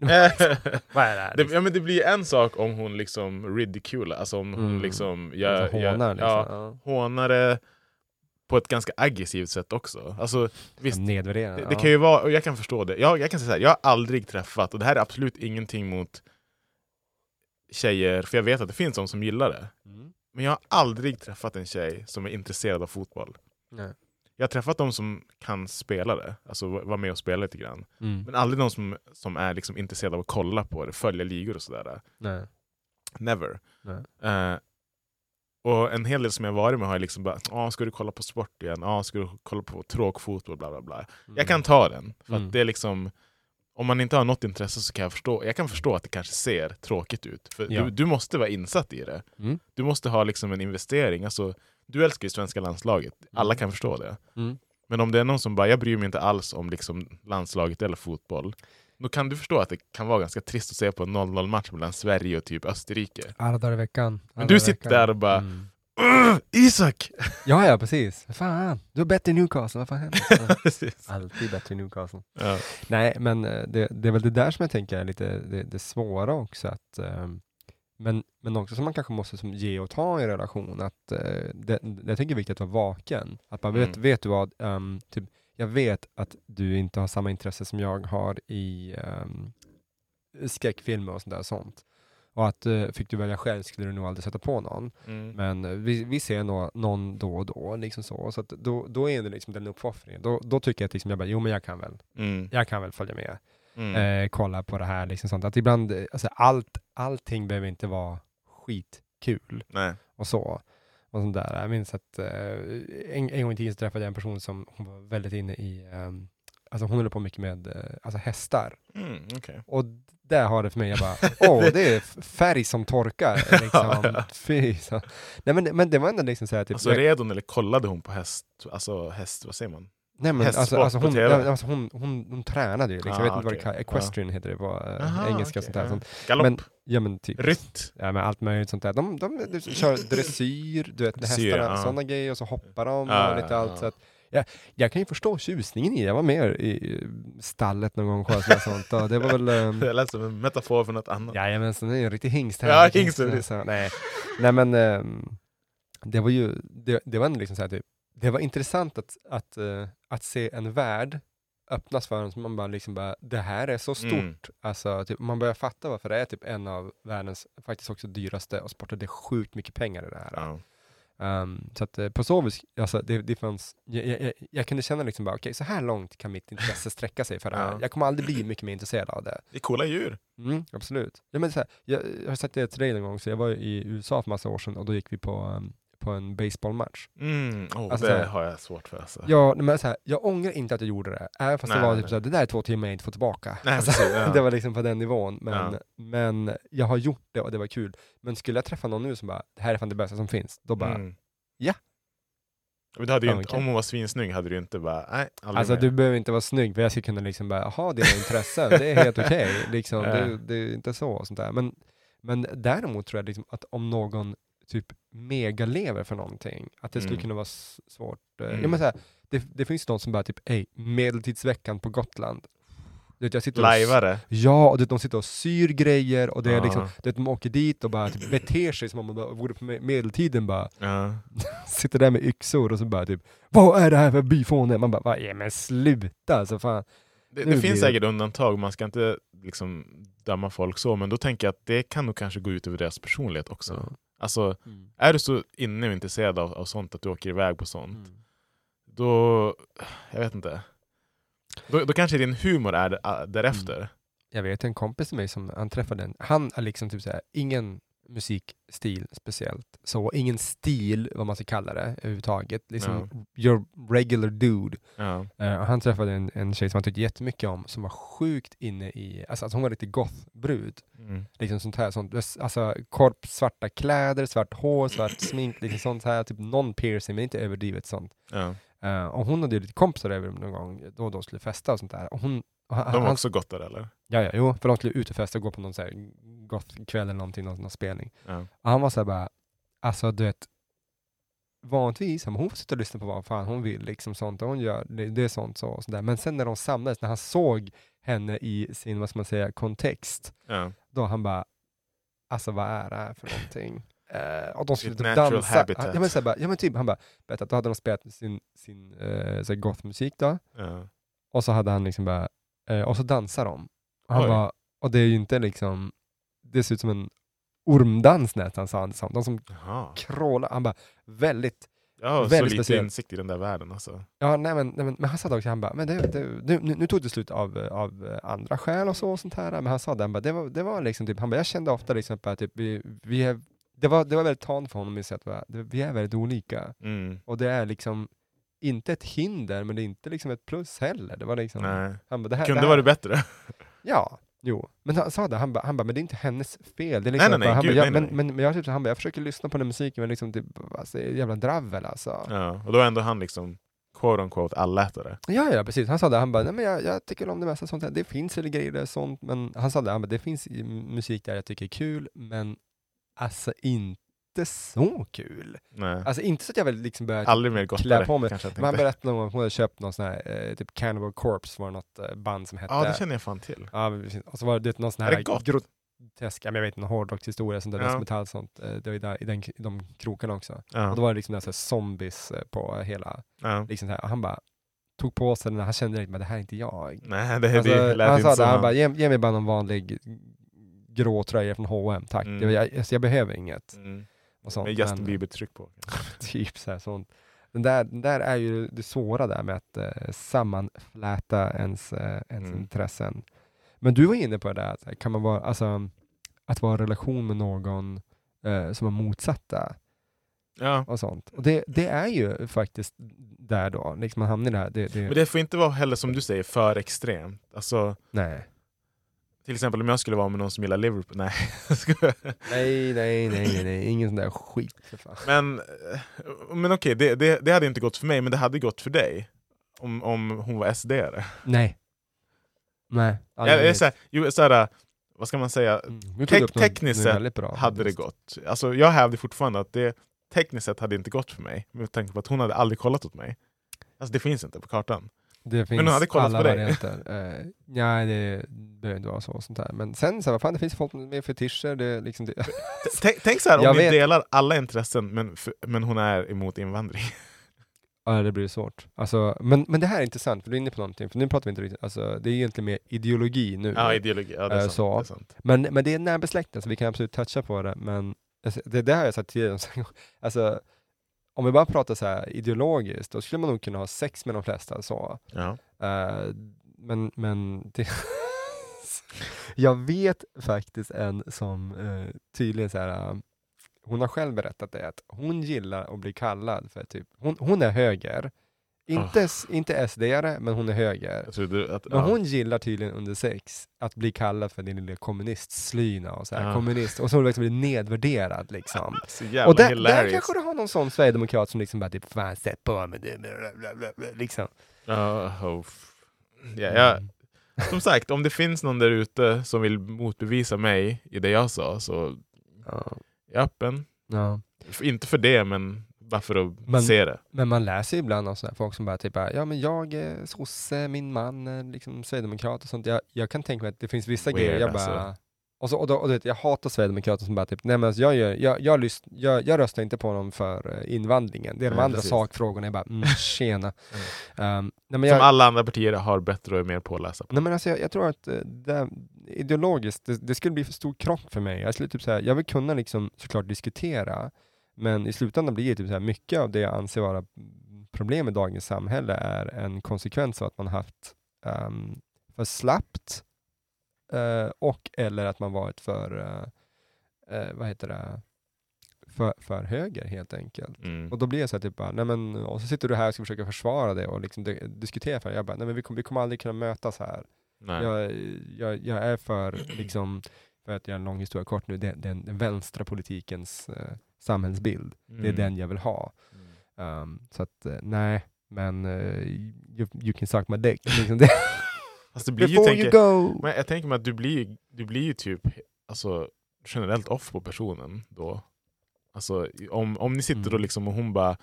Vad är det här? det, ja, men det blir en sak om hon liksom ridicular, alltså om hon Mm. liksom Alltså, gör, gör, hånar liksom. ja, Ja. hånar det på ett ganska aggressivt sätt också. Alltså, visst, Nedvärderande. det, det kan ju vara, och jag kan förstå det. Jag, jag kan säga så här, jag har aldrig träffat, och det här är absolut ingenting mot tjejer, för jag vet att det finns de som gillar det. Mm. Men jag har aldrig träffat en tjej som är intresserad av fotboll. Nej. Jag har träffat de som kan spela det, alltså va- vara med och spela lite grann. Mm. Men aldrig de som, som är liksom intresserade av att kolla på det, följa ligor och sådär. Nej. Never. Nej. Eh, och en hel del som jag varit med har jag liksom bara, ah, ska du kolla på sport igen? Ah, ska du kolla på tråkfotboll? Bla, bla, bla. Jag kan ta den. För Mm. det är liksom, om man inte har något intresse så kan jag förstå, jag kan förstå att det kanske ser tråkigt ut. För Ja. du, du måste vara insatt i det. Mm. Du måste ha liksom en investering. Alltså, du älskar ju svenska landslaget, alla Mm. kan förstå det. Mm. Men om det är någon som bara, jag bryr mig inte alls om liksom landslaget eller fotboll. Då kan du förstå att det kan vara ganska trist att se på en 0-0 match mellan Sverige och typ Österrike. Alla dagar i veckan. Men du sitter där och bara, Mm. "Ugh, Isak! Ja, ja precis. Fan, du har bättre i Newcastle, vad fan händer? Alltid bättre i Newcastle. Ja. Nej, men eh, det, det är väl det där som jag tänker är lite det, det svåra också. Att, ehm, men, men också som man kanske måste som ge och ta i relation. Att, eh, det, det jag tänker är viktigt att vara vaken. Att man vet, Mm. vet du vad, ehm, typ, jag vet att du inte har samma intresse som jag har i um, skräckfilmer och sånt där sånt. Och att eh, fick du välja själv skulle du nog aldrig sätta på någon. Mm. Men eh, vi, vi ser nå, någon då och då, liksom så. Så då, då är det liksom den uppoffringen. Då, då tycker jag att liksom jag bara, jo men jag kan väl, Mm. jag kan väl följa med. Mm. Eh, kolla på det här, liksom sånt. Att ibland, alltså allt, allting behöver inte vara skitkul Nej. och så. Och sånt där. Jag minns att eh, en, en gång i tiden så träffade jag en person som hon var väldigt inne i, ehm, alltså hon höll på mycket med eh, alltså hästar. Mm, okej. Och där har det för mig, jag bara, åh det är färg som torkar. Liksom. Fy, så. Nej men, men det var ändå liksom så här, typ, Alltså red hon eller kollade hon på häst? Alltså häst, vad säger man? Nej men alltså, alltså, hon, alltså hon, hon, hon tränade ju, liksom. Ah, jag vet inte vad det equestrian heter det på eh, Aha, engelska. och sånt där. Sånt. Galopp? Men, ja men typ. Rytt? Ja men allt möjligt sånt där. De, de, de kör dressyr, du vet Dressyr, hästarna, ja. sådana grejer och så hoppar de Ja, och lite ja, allt. ja. Så att, ja, jag kan ju förstå tjusningen i det. Jag var med i stallet någon gång och sånt. Och det var väl... ehm, Det lät som en metafor för något annat. Jajamensan, det är en riktig hingst här. Ja, hingst nej. nej men ehm, det var ju, det, det var ändå liksom så här, typ, det var intressant att, att, eh, att se en värld öppnas för en som man bara liksom bara, det här är så stort. Mm. Alltså, typ, man börjar fatta varför det är typ en av världens faktiskt också dyraste och sporter. Det är sjukt mycket pengar i det här. Ja. Ehm, så att eh, på så vis, alltså, det, det fanns, jag, jag, jag, kunde känna liksom bara, okej så här långt kan mitt intresse sträcka sig för det här. Ja. Jag kommer aldrig bli mycket mer intresserad av det. Det är coola djur. Mm, absolut. Ja, men så här, jag, jag har sagt det till dig en gång, så jag var i USA för massa år sedan och då gick vi på, um, på en baseballmatch. Mm. Oh, Alltså, det så här- har jag svårt för. Alltså. Ja, men så här, jag ångrar inte att jag gjorde det, även fast Nej, det var nej. typ så här, det där är två timmar jag inte får tillbaka. Nej, alltså, precis, ja. Det var liksom på den nivån, men, Ja. men jag har gjort det och det var kul. Men skulle jag träffa någon nu som bara, det här är fan det bästa som finns, då bara, Mm. ja. Men hade inte, okej. Om hon var svinsnygg hade du inte bara, nej, Alltså mer. du behöver inte vara snygg för jag ska kunna liksom bara ha dina intressen, det är helt okej. Liksom, Ja. det, det är inte så och sånt där. Men, men däremot tror jag liksom att om någon typ megalever för någonting, att det skulle Mm. kunna vara svårt. eh, Mm. Ja, men så här, det, det finns de som bara typ, ej, medeltidsveckan på Gotland. Du vet, jag sitter och Lajvare. Ja, och du vet, de sitter och syr grejer och det är Ja. liksom, du vet, de åker dit och bara typ beter sig som om de bara vore på me- medeltiden bara Ja. sitter där med yxor och så bara typ Vad är det här för byfåne? Man bara, "Va, ja, men sluta alltså fan. Det, det finns det- säkert undantag, man ska inte liksom döma folk så, men då tänker jag att det kan nog kanske gå ut över deras personlighet också. Alltså, är du så inne och intresserad av, av sånt att du åker iväg på sånt, Mm. då, jag vet inte. Då, då kanske din humor är där- därefter. Jag vet en kompis till mig som han träffade en, han är liksom typ såhär, ingen musikstil speciellt, så ingen stil vad man ska kalla det överhuvudtaget, liksom your regular dude. Ja. Och han träffade en, en tjej som han tyckte jättemycket om, som var sjukt inne i, alltså, alltså hon var lite goth-brud. Mm. Liksom sånt här, sånt, alltså korp, svarta kläder, svart hår, svart smink, liksom sånt här, typ någon piercing men inte överdrivet sånt. Ja. Eh, och hon hade ju lite kompisar över någon gång då och då skulle festa och sånt där. Och hon, och han, De var också gottare eller? Ja, ja, jo, för de skulle ut och festa och gå på någon så här goth-kväll eller någonting, någon, någon spelning. Ja. Och han var så här bara, alltså du vet, vanligtvis, hon får sitta och lyssna på vad fan hon vill, liksom sånt, och hon gör, det, det är sånt så och sådär. Men sen när de samlades, när han såg henne i sin, vad ska man säga, kontext, Ja. då han bara, alltså vad är det här för någonting? Eh, och de skulle typ dansa. habitat. Ja men, så bara, ja, men typ, han bara, berättade att då hade de spelat sin, sin eh, så gothmusik då, Ja. och så hade han liksom bara, eh, och så dansar de. Och, han Oj. bara, och det är ju inte liksom, det ser ut som en ormdans nästan, sa liksom. De som Jaha. krålar, han bara, väldigt, Jag har så Väldigt lite speciellt. insikt i den där världen alltså. ja nej men, nej, men, men han sa också, han bara, men det, det, nu, nu tog det slut av, av andra skäl och så och sånt här, men han sa det, han bara, det var, det var liksom typ, han bara, jag kände ofta liksom att typ, vi, vi är, det var, det var väldigt talande för honom att se att vi är- väldigt olika. Mm. Och det är liksom inte ett hinder, men det är inte liksom ett plus heller. Det var liksom, Nej. han bara, det här, Kunde det här, varit bättre. Ja, jo. Men han sa det, han bara, han bara men det är inte hennes fel. Det är Nej, liksom nej, bara, nej, han gud, bara, nej, ja, men, nej. men, men jag, typ, han bara, jag försöker lyssna på den musiken, men liksom typ, alltså, det är jävla dravel alltså. Ja. Ja. Och då är ändå han liksom quote unquote allätare. ja, precis. Han sa det, han bara, nej men jag, jag tycker om det mesta sånt här. Det finns väl grejer där sånt, men han sa det, han bara, det finns musik där jag tycker är kul, men alltså inte så kul. Nej. Alltså inte så att jag vill liksom börja Aldrig mer gottare. klä på mig. Men han berättade gång att hon hade köpt någon sån här, eh, typ Cannibal Corpse var något eh, band som hette. Ja, det känner jag fan till. Ja, men och så var det någon sån Är här det gott? grotesk, ja, men jag vet inte, hårdrockshistoria, sånt där, Ja. och sånt. Det var i, där, i, den, de krokarna också. Och Ja. då var det liksom så här zombies eh, på hela, Ja. liksom här. Och han bara tog på sig den, han kände direkt att det här är inte jag. Nej, det, Alltså, det lät han inte sa det, han bara, ge, ge mig bara någon vanlig grå tröja från H&M tack. Mm. Jag, alltså, jag behöver inget. Mm. Och sånt. Med Justin Bieber-tryck på. typ så här, sånt. Den där, den där är ju det svåra där med att eh, sammanfläta ens, eh, ens Mm. intressen. Men du var inne på det där, att kan man vara, alltså, att vara i relation med någon eh, som är motsatta Ja. och sånt. Och det, det är ju faktiskt där då, liksom man hamnar i det här. Det, det, Men det får inte vara heller som du säger för extremt. Alltså, nej. Till exempel om jag skulle vara med någon som gillar Liverpool. Nej, jag nej, nej, nej, nej, ingen sån där skit. Men, eh, men okej, det, det, det hade inte gått för mig, men det hade gått för dig. Om, om hon var SD-are. Nej. Nej. Ja, det är så här, jo, så här, vad ska man säga? Mm, något- tekniskt sett hade det gått. Alltså, jag hävdar fortfarande att det tekniskt sett hade inte gått för mig. Med tanke på att hon hade aldrig kollat åt mig. Alltså det finns inte på kartan. Det finns hon hade kollat alla på dig. varianter. Uh, nej, det behöver inte vara så. Sånt där. Men sen, så här, vad fan, det finns folk med fetischer. Det, liksom det. T- Tänk så här, om Jag vet. delar alla intressen men, men hon är emot invandring. ja, det blir svårt. Alltså, men, men det här är intressant, för du är inne på någonting. För nu pratar vi inte riktigt, alltså, det är egentligen mer ideologi nu. Ja, ideologi. Ja, det är Eh, sant. så. Det är sant. Men, men det är närbesläktat, så vi kan absolut toucha på det. Men alltså, det, det har jag sagt tidigare. Alltså, om vi bara pratar så här ideologiskt, då skulle man nog kunna ha sex med de flesta. Så. Ja. Eh, men men det jag vet faktiskt en som uh, tydligen så här, eh, hon har själv berättat det, att hon gillar att bli kallad för typ, hon, hon är höger, inte, s- inte SD-are, men hon är höger. Att, Men ja. hon gillar tydligen under sex att bli kallad för din lilla kommunistslyna och så här, Ja. kommunist, och så liksom bli nedvärderad liksom. Så jävla Och där, där kanske du har någon sån sverigedemokrat som liksom bara typ, fan sätt på mig det, liksom. Ja, oh, ja, jag, Mm. som sagt, om det finns någon där ute som vill motbevisa mig i det jag sa så Ja. jag är öppen. Ja. Inte för det, men bara för att Men- se det. Men man läser ibland sådana här folk som bara typ, ja men jag är sosse, min man är liksom sverigedemokrat och sånt. Jag, jag kan tänka mig att det finns vissa Weird, grejer jag alltså. bara... Och, så, och, då, och du vet, jag hatar sverigedemokrater som bara typ, nej men alltså jag, gör, jag, jag, lyssn, jag, jag röstar inte på dem för eh, invandringen. Det är de Nej, andra precis. sakfrågorna. Jag bara, mm, tjena. um, nej, men jag, Som alla andra partier har bättre och mer påläsa på. Nej men alltså jag, jag tror att eh, det, ideologiskt, det, det skulle bli för stor krock för mig. Jag, skulle typ säga, jag vill kunna liksom såklart diskutera, men i slutändan blir det typ så här, mycket av det jag anser vara problem i dagens samhälle är en konsekvens av att man haft um, för slappt eh, och eller att man varit för, eh, eh, vad heter det, för, för höger helt enkelt. Mm. Och då blir jag så här, typ bara, nej men, och så sitter du här och ska försöka försvara det och liksom di- diskutera för det. Jag bara, nej men vi kommer, vi kommer aldrig kunna mötas här. Jag, jag, jag är för, liksom, för att göra en lång historia kort nu, det, den, den vänstra politikens samhällsbild. Det är Mm. den jag vill ha. Mm. Um, så att, eh, nej, men eh, you, you can suck my dick. Liksom det. Fast det blir ju, Before tänker, you go! men jag tänker mig att du blir, du blir ju typ alltså, generellt off på personen då. Alltså, om, om ni sitter Mm. och, liksom, och hon bara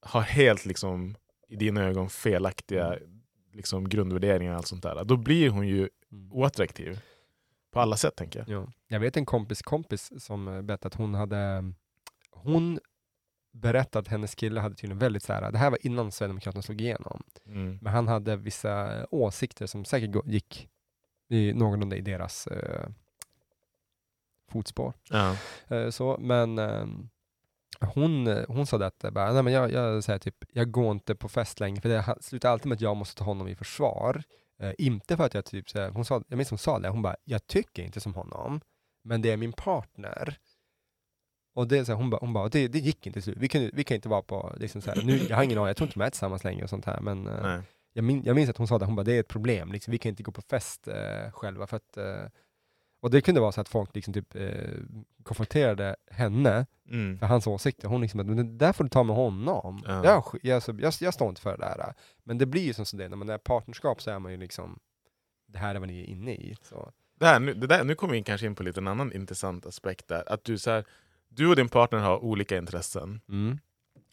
har helt liksom i dina ögon felaktiga liksom, grundvärderingar och allt sånt där, då blir hon ju Mm. oattraktiv. På alla sätt tänker jag. Ja. Jag vet en kompis kompis som eh, berättade att hon hade, hon berättade att hennes kille hade tydligen väldigt så här, det här var innan Sverigedemokraterna slog igenom, Mm. men han hade vissa åsikter som säkert gick i någorlunda i deras eh, fotspår. Ja. Eh, så, men ehm, hon, eh, hon sa det att, eh, bara, nej, men jag, jag, säger typ, jag går inte på fest längre, för det slutar alltid med att jag måste ta honom i försvar. Eh, inte för att jag typ, så här, hon sa, jag minns hon sa det, hon bara, jag tycker inte som honom, men det är min partner. Och det, är så här, hon bara, hon bara det, det gick inte slut. Vi, kunde, vi kan inte vara på, liksom så här, nu, jag har ingen aning, jag tror inte de är tillsammans längre och sånt här, men eh, jag, min, jag minns att hon sa det, hon bara, det är ett problem, liksom, vi kan inte gå på fest eh, själva för att eh, och det kunde vara så att folk liksom typ eh, konfronterade henne Mm. för hans åsikter. Hon liksom, men det där får du ta med honom. Ja. Jag, jag, så- jag, jag står inte för det där. Men det blir ju som så det, när man är partnerskap så är man ju liksom, det här är vad ni är inne i. Så. Det här, nu, det där, nu kommer vi in kanske in på lite en annan intressant aspekt där. Att du, så här, du och din partner har olika intressen. Mm.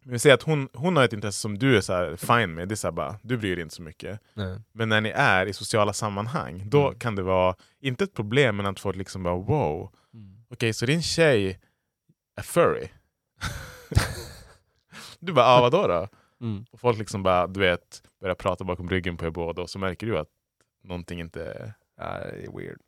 Men vi säger att hon, hon har ett intresse som du är så här fine med, det är så bara, du bryr dig inte så mycket. Nej. Men när ni är i sociala sammanhang, då Mm. kan det vara, inte ett problem, men att folk liksom bara wow, okej så din tjej är furry? du bara, ah, vadå då? Mm. Och folk liksom bara, du vet, börjar prata bakom ryggen på er båda och så märker du att någonting inte... Är weird.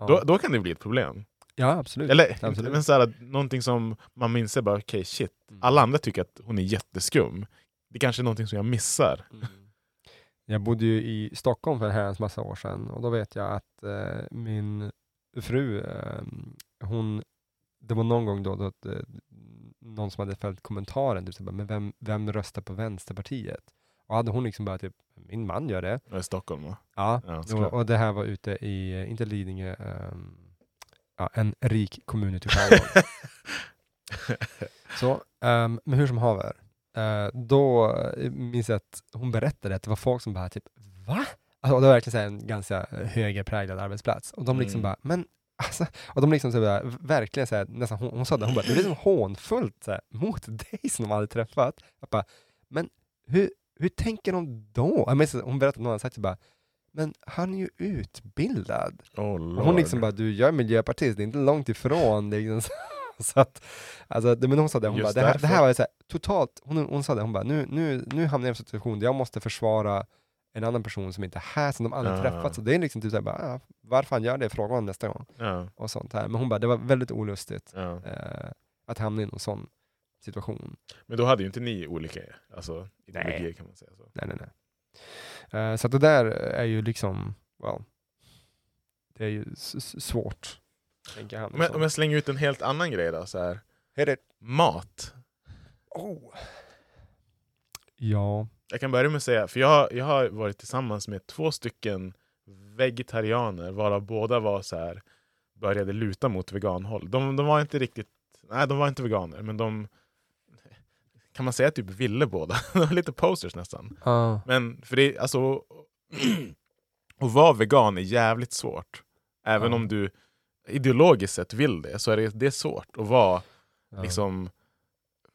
Ja, Då, då kan det bli ett problem. Ja absolut. Eller absolut. men så här, att någonting som man minns bara, okej shit, Mm. alla andra tycker att hon är jätteskum. Det kanske är någonting som jag missar. Mm. Jag bodde ju i Stockholm för en herrans massa år sedan och då vet jag att eh, min fru, eh, hon, det var någon gång då, då att, eh, någon som hade fällt kommentaren, typ, men vem, vem röstar på Vänsterpartiet? Och hade hon liksom bara typ, min man gör det. Är i Stockholm va? Ja, Ja, och, och det här var ute i, eh, inte Lidingö, ehm, ja, en rik i skärgården. Så, ehm, men hur som haver. Eh, då eh, minns jag att hon berättade att det var folk som bara typ, va? Alltså, det var verkligen en ganska högerpräglad arbetsplats. Och de liksom Mm. bara, men alltså, och de liksom så här, verkligen så här, nästan, hon, hon sa det, hon bara, det är liksom hånfullt så här, mot dig som de hade träffat. Jag bara, men hur, hur tänker de då? Jag att hon berättade att någon hade sagt så bara, men han är ju utbildad. Oh, Och hon liksom bara, du, jag är miljöpartist, det är inte långt ifrån. Liksom. Så att, alltså, det, men hon sa det, hon Just bara, det här, det här var så här, totalt, hon, hon sa det, hon bara, nu, nu, nu hamnar jag i en situation där jag måste försvara en annan person som inte är här, som de aldrig Ja. träffat. Så det är liksom typ såhär, bara, ah, varför han gör det, fråga honom nästa gång. ja, Och sånt här. Men hon bara, det var väldigt olustigt ja. eh, att hamna i någon sån situation. Men då hade ju inte ni olika alltså, ideologier kan man säga. Så. Nej, nej, nej. Eh, så att det där är ju liksom, well, det är ju svårt. Tänker han. Men, om jag slänger ut en helt annan grej då, så här. Hit it. mat. Oh. Ja. Jag kan börja med att säga, för jag, har- jag har varit tillsammans med två stycken vegetarianer, varav båda var så här började luta mot veganhåll. De, de var inte riktigt, nej de var inte veganer, men de kan man säga typ ville båda. De var lite posters nästan. Ah. Men för det, alltså, att vara vegan är jävligt svårt. Även Ja. om du ideologiskt sett vill det, så är det, det är svårt att vara ja. liksom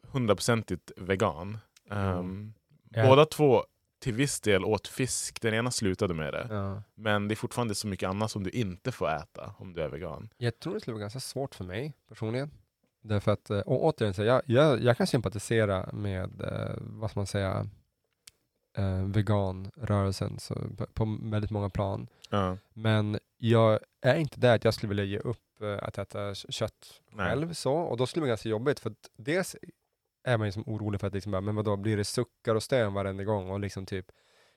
hundraprocentigt vegan. Ehm, Ja. Båda två till viss del åt fisk, den ena slutade med det. Ja. Men det är fortfarande så mycket annat som du inte får äta om du är vegan. Jag tror det skulle vara ganska svårt för mig personligen. Därför att, eh, och återigen, så jag, jag, jag kan sympatisera med, eh, vad ska man säga, eh, veganrörelsen så, på, på väldigt många plan. Ja. Men jag är inte där att jag skulle vilja ge upp eh, att äta kött Nej. själv. Så, och då skulle det vara ganska jobbigt för att dels är man ju som orolig för att liksom bara, men vadå, blir det suckar och stön varenda gång och liksom typ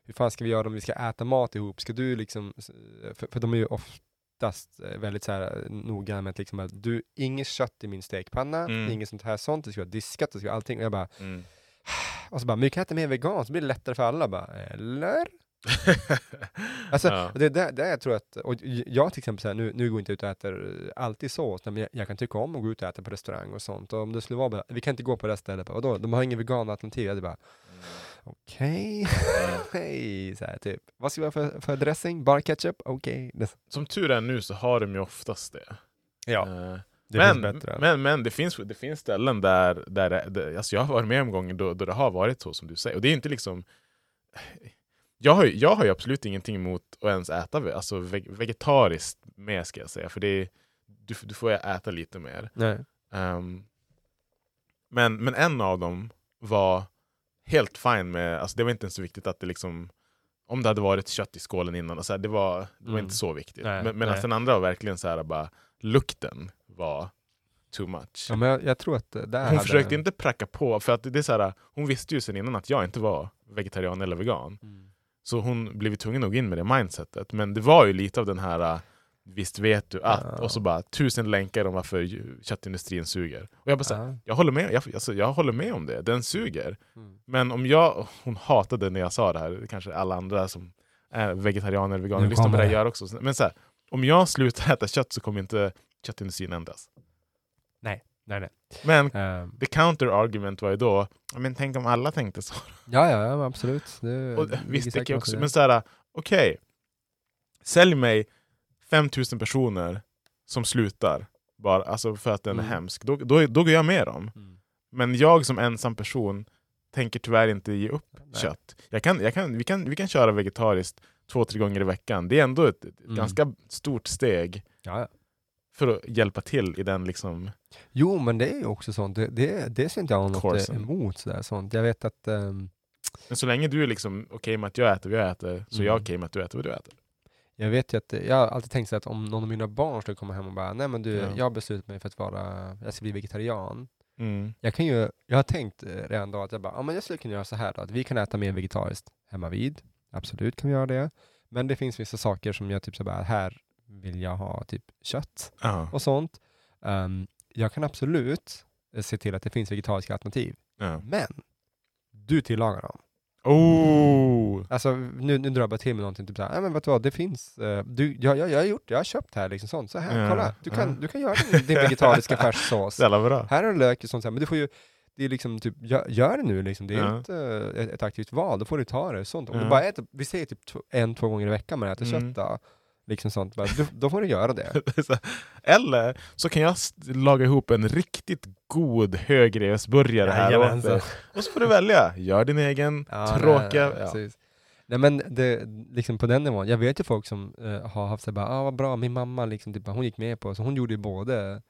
hur fan ska vi göra om vi ska äta mat ihop? Ska du liksom, för, för de är ju oftast eh, väldigt så här noga med att liksom att du, inget kött i min stekpanna, Mm. inget sånt här sånt, det ska vara diskat, det ska vara allting. Och jag bara, Mm. och så bara, men vi kan äta mer vegan så blir det lättare för alla. Bara, eller? Alltså, Ja. det är där, där jag tror att, och jag till exempel, så här, nu, nu går jag inte ut och äter eh, alltid så, men jag, jag kan tycka om att gå ut och äta på restaurang och sånt. Och om det skulle vara bara, vi kan inte gå på det här stället, och då, de har ingen vegan alternativ. Jag bara, okej, hej, så här typ. Vad ska vi ha för, för dressing? Bara ketchup? Okej. Det- Som tur är nu så har de ju oftast det. Ja. Eh, Det men, men, men det, finns, det finns ställen där, där, där alltså jag har varit med om gånger då, då det har varit så som du säger. Och det är inte liksom... Jag har, jag har ju absolut ingenting emot att ens äta alltså veg, vegetariskt med ska jag säga. För det är, du, du får äta lite mer. Nej. Ehm, men, men en av dem var helt fine med, alltså det var inte ens så viktigt att det liksom om det hade varit kött i skålen innan, och så här, det var, det var Mm. inte så viktigt. Nej, men medan nej. den andra var verkligen så här, bara lukten var too much. Ja, men jag, jag tror att det där hon hade... försökte inte pracka på, för att det är så här, hon visste ju sedan innan att jag inte var vegetarian eller vegan. Mm. Så hon blev tvungen att gå in med det mindsetet. Men det var ju lite av den här Visst vet du att, Ja. och så bara tusen länkar om varför köttindustrin suger. Och jag bara så här, Ja. jag håller med, jag, alltså, jag håller med om det, den suger. Mm. Men om jag, hon hatade när jag sa det här, det kanske alla andra som är vegetarianer, veganer, lyssnar på det här det. gör också. Men så här, om jag slutar äta kött så kommer inte köttindustrin ändras. Nej, nej. Men Ehm, the counter argument var ju då, "Ja, men tänk om alla tänkte så. ja, ja, absolut. Det, Och, visst, det jag något i också, det. men såhär, okej. Sälj mig 5000 personer som slutar bara, alltså för att den är Mm. hemsk. Då, då, då går jag med dem. Mm. Men jag som ensam person tänker tyvärr inte ge upp Nej. kött. Jag kan, jag kan, vi, kan, vi kan köra vegetariskt två, tre gånger i veckan. Det är ändå ett, Mm. ganska stort steg Ja, för att hjälpa till i den liksom... Jo, men det är ju också sånt. Det, det, det ser inte jag något Coursen. emot. Sådär, sånt. Jag vet att ehm, Men så länge du är liksom okej med att jag äter vad jag äter, så är jag Mm. okej med att du äter vad du äter. Jag vet ju att, jag har alltid tänkt så att om någon av mina barn skulle komma hem och bara, nej men du, Ja. jag har beslutat mig för att vara, jag ska bli vegetarian. Mm. Jag kan ju, jag har tänkt eh, redan då att jag bara, ja men jag skulle kunna göra så här då, att vi kan äta mer vegetariskt hemma vid. Absolut kan vi göra det. Men det finns vissa saker som jag typ så bara, här vill jag ha typ kött Ja. och sånt. Ehm, jag kan absolut eh, se till att det finns vegetariska alternativ. Ja. Men, du tillagar dem. Oh! Alltså nu, nu drar jag bara till med någonting, typ såhär, nej men vet du vad, det finns, eh, du, jag, jag, jag har gjort, jag har köpt här liksom sånt, så här, Ja, kolla, du kan, ja. du kan göra din, din vegetariska färssås. Jävla bra. Här har du lök och sånt, så här, men du får ju, det är liksom typ, gör, gör det nu liksom, det är Ja. inte eh, ett, ett aktivt val, då får du ta det, sånt. Om du Ja. bara äter, vi säger typ en, två gånger i veckan man äter Mm. kött då, liksom sånt, bara, då, då får du göra det. Eller så kan jag laga ihop en riktigt god högrevsburgare här åt dig. Och så får du välja. Gör din egen Ja, tråkiga... nej, ja. precis. Nej men det, liksom på den nivån, jag vet ju folk som eh, har haft så bara, ah vad bra, min mamma liksom, typ, hon gick med på, så hon gjorde ju både,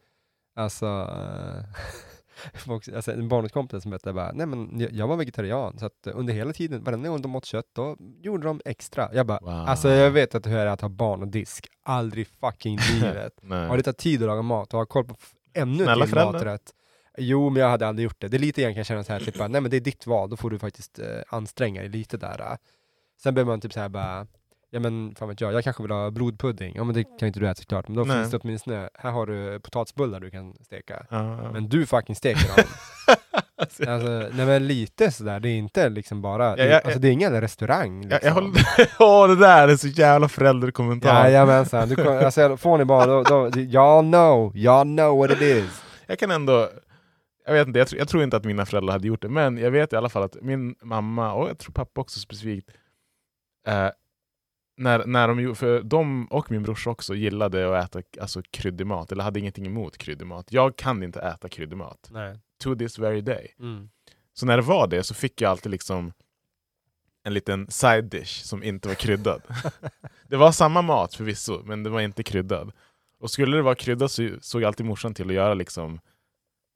alltså, eh, folk, alltså en barndomskompis som berättade bara, nej men jag, var vegetarian, så att eh, under hela tiden, varenda gång de åt kött, då gjorde de extra. Jag bara, Wow. alltså jag vet att hur är det att ha barn och disk, aldrig fucking livet. Har det tagit tid att laga mat och ha koll på ännu Snälla till föräldrar. maträtt. Jo, men jag hade aldrig gjort det. Det är lite grann kan jag känna så här, typ nej men det är ditt val, då får du faktiskt eh, anstränga dig lite där. eh. Sen behöver man typ så här bara, ja men fan vet jag, jag kanske vill ha blodpudding. Ja men det kan inte du äta såklart, men då Nej. finns det åtminstone, här har du potatisbullar du kan steka. Ja, ja. Men du fucking steker dem. alltså, nej men lite sådär, det är inte liksom bara, Ja, ja, alltså det är ingen restaurang liksom. jag, jag håller... Åh, det där är så jävla föräldrakommentar. Jajamensan, du, alltså, får ni barn, då, då, y'all know, y'all know what it is. Jag kan ändå... Jag vet inte, jag tror, jag tror inte att mina föräldrar hade gjort det, men jag vet i alla fall att min mamma, och jag tror pappa också specifikt, eh, när, när de, för de och min brorsa också gillade att äta alltså, kryddig mat, eller hade ingenting emot kryddig mat. Jag kan inte äta kryddig mat. Nej. To this very day. Mm. Så när det var det så fick jag alltid liksom en liten side dish som inte var kryddad. det var samma mat förvisso, men det var inte kryddad. Och skulle det vara kryddat så såg alltid morsan till att göra liksom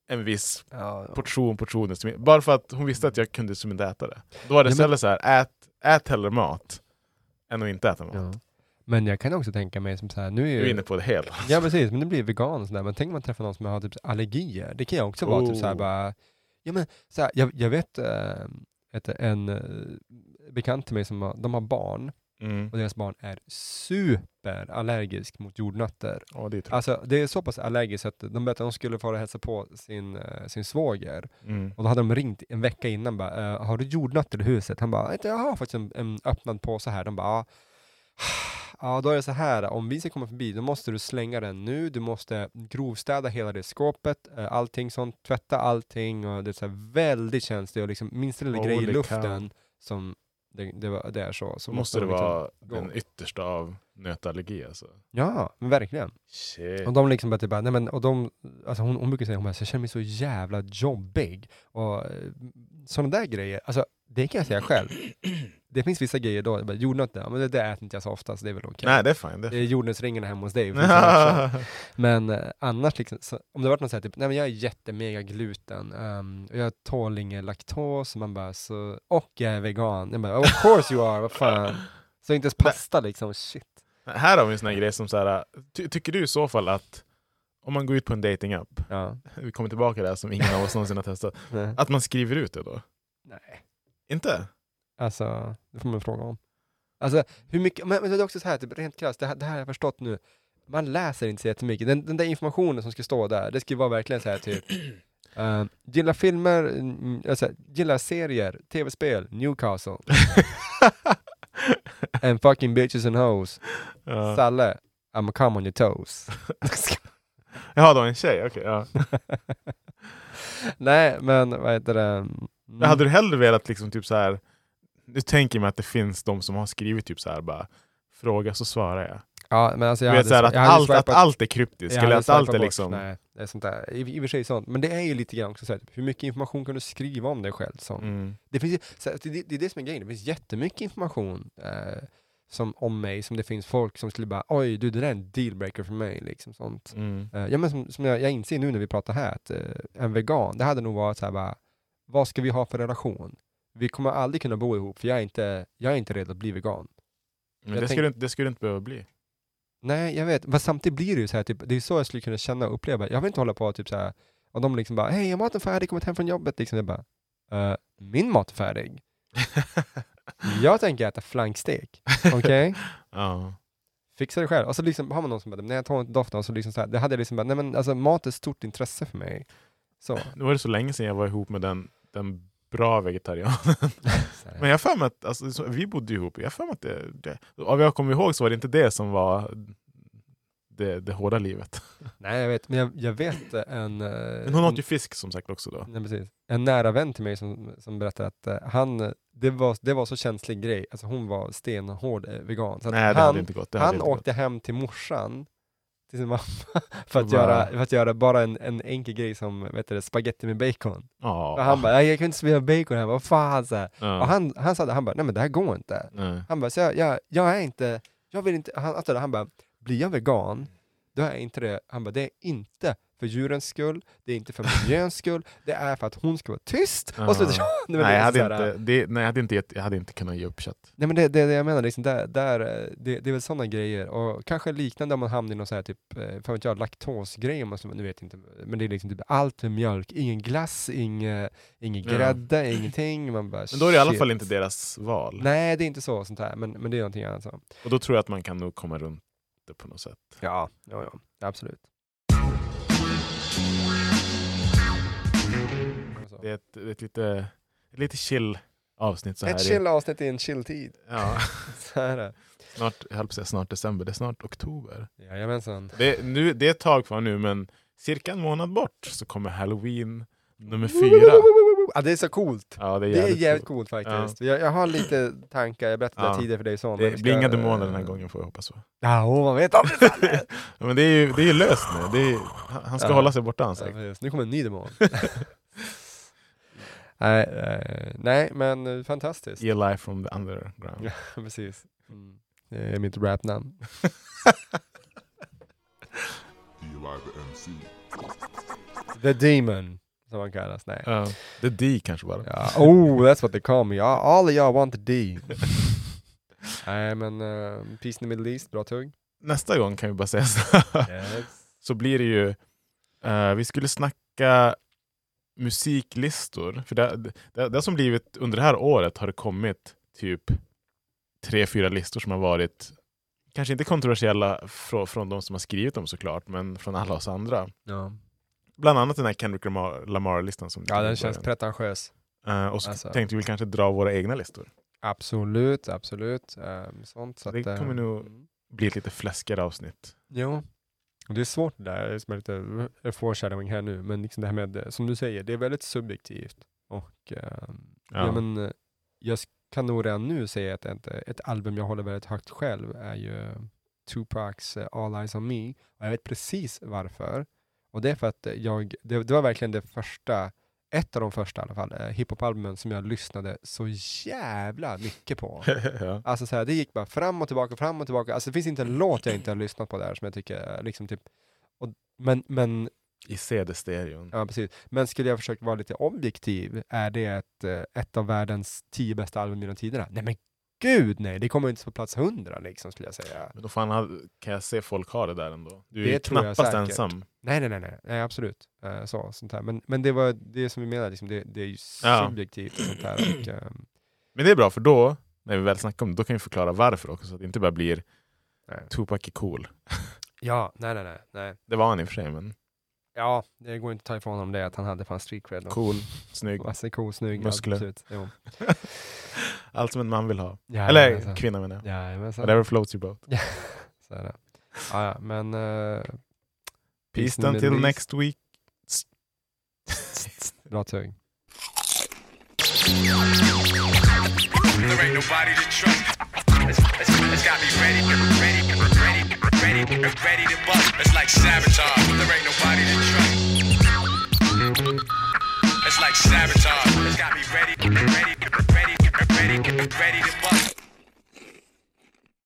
en viss Ja, ja. portion, portioner. som- Bara för att hon visste att jag kunde som inte äta det. Då var det Ja, men- istället så här, ät, ät hellre mat än att inte äta mat. Ja. Men jag kan också tänka mig som så här, nu är Du ju... är inne på det helt. Ja precis, men det blir vegan och sådär. Men tänk om man träffar någon som har typ allergier. Det kan ju också vara typ såhär Oh. bara, Ja men så här, jag, jag vet äh, ett, en äh, bekant till mig som har, de har barn Mm. och deras barn är superallergisk mot jordnötter. Ja, det är. Alltså det är så pass allergiskt att de berättade att de skulle få hälsa på sin, äh, sin svåger. Mm. Och då hade de ringt en vecka innan bara, äh, har du jordnötter i huset? Han bara, "Inte, jag har faktiskt en, en öppnad påse här. De bara, "Ja." Ja, då är det så här. Om vi ska komma förbi, då måste du slänga den nu. Du måste grovstäda hela det skåpet, eh, allting sånt, tvätta allting och det är så väldigt känsligt och liksom minsta lilla grej i luften cow. som det, det, var, det är så. Så Så måste det de liksom vara gå. den yttersta av nötallergi alltså. Ja, men verkligen. Shit. Och de liksom bara, typ, bara, nej men, och de, alltså hon, hon brukar säga, hon bara, jag känner mig så jävla jobbig. Och sådana där grejer, alltså det kan jag säga själv. Det finns vissa grejer då, jag bara, jordnötter, men det, det äter inte jag så ofta, så det är väl okej. Nej det är fine. Det är är jordnötsringarna hemma hos dig. Men eh, annars, liksom, så, om det varit något så här, typ, nej men jag är jättemega gluten, um, och jag tål ingen laktos, man bara, så, och jag är vegan. Jag bara, of course you are, vad fan. Så inte ens pasta liksom, shit. här har vi en sån här grej som så här, ty tycker du i så fall att om man går ut på en datingapp, Ja. vi kommer tillbaka här som ingen av oss någonsin har testat, att man skriver ut det då? nej. Inte? Alltså, det får man fråga om. Alltså, hur mycket, men, men det är också så här, typ, rent krasst, det, här- det här har jag förstått nu. Man läser inte så jättemycket. Den, den där informationen som ska stå där, det ska ju vara verkligen så här typ, uh, gillar filmer, mm, alltså, gillar serier, tv-spel, Newcastle, and fucking bitches and hoes, Ja. Salle, I'm come on your toes. Jaha, då en tjej? Okej, ja. Nej, men vad heter det? Mm. Hade du hellre velat liksom typ så här. Nu tänker jag mig att det finns de som har skrivit typ så här bara Fråga så svarar jag. Ja, men alltså jag vet så här, att, allt, att allt är kryptiskt, Jag eller att allt är liksom... Nej, det är sånt där. I, I och för sig sånt. Men det är ju lite grann också så här, typ, hur mycket information kan du skriva om dig själv? Som, Mm. det, finns så, här, det, det är det som är grejen, det finns jättemycket information eh, som, om mig som det finns folk som skulle bara oj du det där är en dealbreaker för mig. Liksom, sånt. Mm. Eh, ja, men som, som jag, jag inser nu när vi pratar här, att eh, en vegan, det hade nog varit så här bara, vad ska vi ha för relation? Vi kommer aldrig kunna bo ihop för jag är inte, jag är inte redo att bli vegan. Men Jag det, tänk- skulle, inte- det skulle inte behöva bli. Nej, jag vet. Men samtidigt blir det ju så här, typ, det är så jag skulle kunna känna och uppleva. Jag vill inte hålla på typ så här, och de liksom bara, hej, är maten färdig? Kommit hem från jobbet? Liksom, jag bara, "Eh, min mat är färdig. Jag tänker äta flankstek. Okej? ja. Fixa det själv. Och så liksom har man någon som bara, nej jag tar inte doften. Och så liksom så här, det hade jag liksom bara, nej men alltså mat är ett stort intresse för mig. Så. Nu var det så länge sedan jag var ihop med den, den bra vegetarianen. Men jag för mig att, alltså, så, vi bodde ihop, jag för mig att det, det, av jag kommer ihåg så var det inte det som var det, det hårda livet. Nej jag vet, men jag, jag vet en... eh, Men hon åt ju fisk som sagt också då. Nej, precis. En nära vän till mig som, som berättade att eh, han, det var, det var så känslig grej, alltså hon var stenhård eh, vegan. Så Nej det han, hade inte gått. Det han inte gått. åkte hem till morsan, till sin mamma, för att, göra, för att göra bara en, en enkel grej som vet du, spaghetti med bacon. Ja. Och han bara, "Nej, jag kan inte smida bacon här, vad fan så ja. Och han, han sa det, han bara, nej men det här går inte. Nej. Han bara, så jag, jag, jag är inte, jag vill inte, han, alltså, han bara, blir jag vegan, då är inte det. Han bara, det är inte för djurens skull, det är inte för miljöns skull, det är för att hon ska vara tyst. Och så, nej, Nej, jag hade så inte, det, nej, jag hade inte, gett- jag hade inte kunnat ge upp kött. Nej men det är det, det jag menar, liksom, där, där, eh, det, det är väl sådana grejer. Och kanske liknande om man hamnar i någon sån här typ, eh, fan vet jag, laktosgrej, så- nu vet inte, men det är liksom typ allt med mjölk, ingen glass, ingen, ingen grädde, ingenting. Man bara, Men då är det i alla fall inte deras val. Nej, det är inte så, sånt här, men, men det är någonting annat. Så. Och då tror jag att man kan nog komma runt det på något sätt. Ja, ja, ja, absolut. Det är ett, ett lite, ett lite chill avsnitt så här. Ett chill avsnitt i en chill tid. Ja, Så här är snart, jag säga snart december, det är snart oktober. Jajamensan. Det, nu, det är ett tag kvar nu men cirka en månad bort så kommer halloween nummer fyra. Ja, det är så coolt. Ja, det är Det är jävligt, jävligt coolt. coolt faktiskt. Jag, jag har lite tankar, jag berättade Ja. det tidigare för dig så. Det blir inga demoner den här gången får jag hoppas. Så. Ja, åh, man vet aldrig. Ja, men det är ju det är löst nu. Det är, han han ska Ja. hålla sig borta han Ja, sagt. Nu kommer en ny demon. nej, eh, nej, men eh, fantastiskt. Ge life from the underground. Ja, precis. Mm. Det är mitt rapnamn. Eli the MC. The Demon, som han kallas. Nej. Ja, det är D kanske bara. Ja. Oh, that's what they call me. All of y'all want the D. Nej, men uh, Peace in the Middle East, bra tugg. Nästa gång kan vi bara säga så. Yes. så blir det ju, eh, vi skulle snacka musiklistor. För det, det, det som blivit under det här året har det kommit typ tre, fyra listor som har varit kanske inte kontroversiella från, från de som har skrivit dem såklart, men från alla oss andra. Ja, Bland annat den här Kendrick Lamar- Lamar-listan. som ja den känns pretentiös. Eh, och så alltså. tänkte vi kanske dra våra egna listor. Absolut, absolut. Um, sånt, så Det att, kommer nog- mm. Blir ett lite fläskigare avsnitt. Jo, och det är svårt det där, som är lite foreshadowing här nu, men liksom det här med, som du säger, det är väldigt subjektivt. Och ehm, ja. Ja. men, eh, jag, kan nog redan nu säga att ett, ett album jag håller väldigt högt själv är ju Tupacs All Eyes On Me. Och jag vet precis varför. Och det är för att jag, det, det var verkligen det första, ett av de första i alla fall, eh, hiphop-albumen som jag lyssnade så jävla mycket på. ja. Alltså så här, det gick bara fram och tillbaka, fram och tillbaka. Alltså det finns inte en låt jag inte har lyssnat på där som jag tycker eh, liksom typ, och, men, men I CD-stereon. Ja, precis. Men skulle jag försöka vara lite objektiv, är det ett, eh, ett av världens tio bästa album genom tiderna? Nej men gud nej, det kommer inte på plats hundra liksom skulle jag säga. Men då fan kan jag se folk ha det där ändå. Du är Det jag knappast ensam. Nej, nej, nej, nej, nej absolut. Eh, så, sånt här. Men, men det var det som vi menar, liksom, det, det är ju Ja. subjektivt och sånt här. Och, ehm, Men det är bra för då, när vi väl snackar om det, då kan vi förklara varför också. Så att det inte bara blir Nej. Tupac är cool. ja, nej, nej, nej, nej. Det var han i och för sig, men Ja, det går inte att ta ifrån honom det, att han hade fan street cred. cool, snygg. Vasse, cool, snygg, Muskler. Allt som en man vill ha. Ja, Eller jajamensan. kvinna menar jag. Jajamensan. Whatever floats your boat. Så är det. Ja, ja, men... Uh, Peace until next week. Bra tugg. There ain't nobody to trust. It's, it's, it's got me ready, ready, ready, ready, ready to bust. It's like sabotage. There ain't nobody to trust. It's like sabotage. It's got me ready, ready, ready, ready, ready to bust.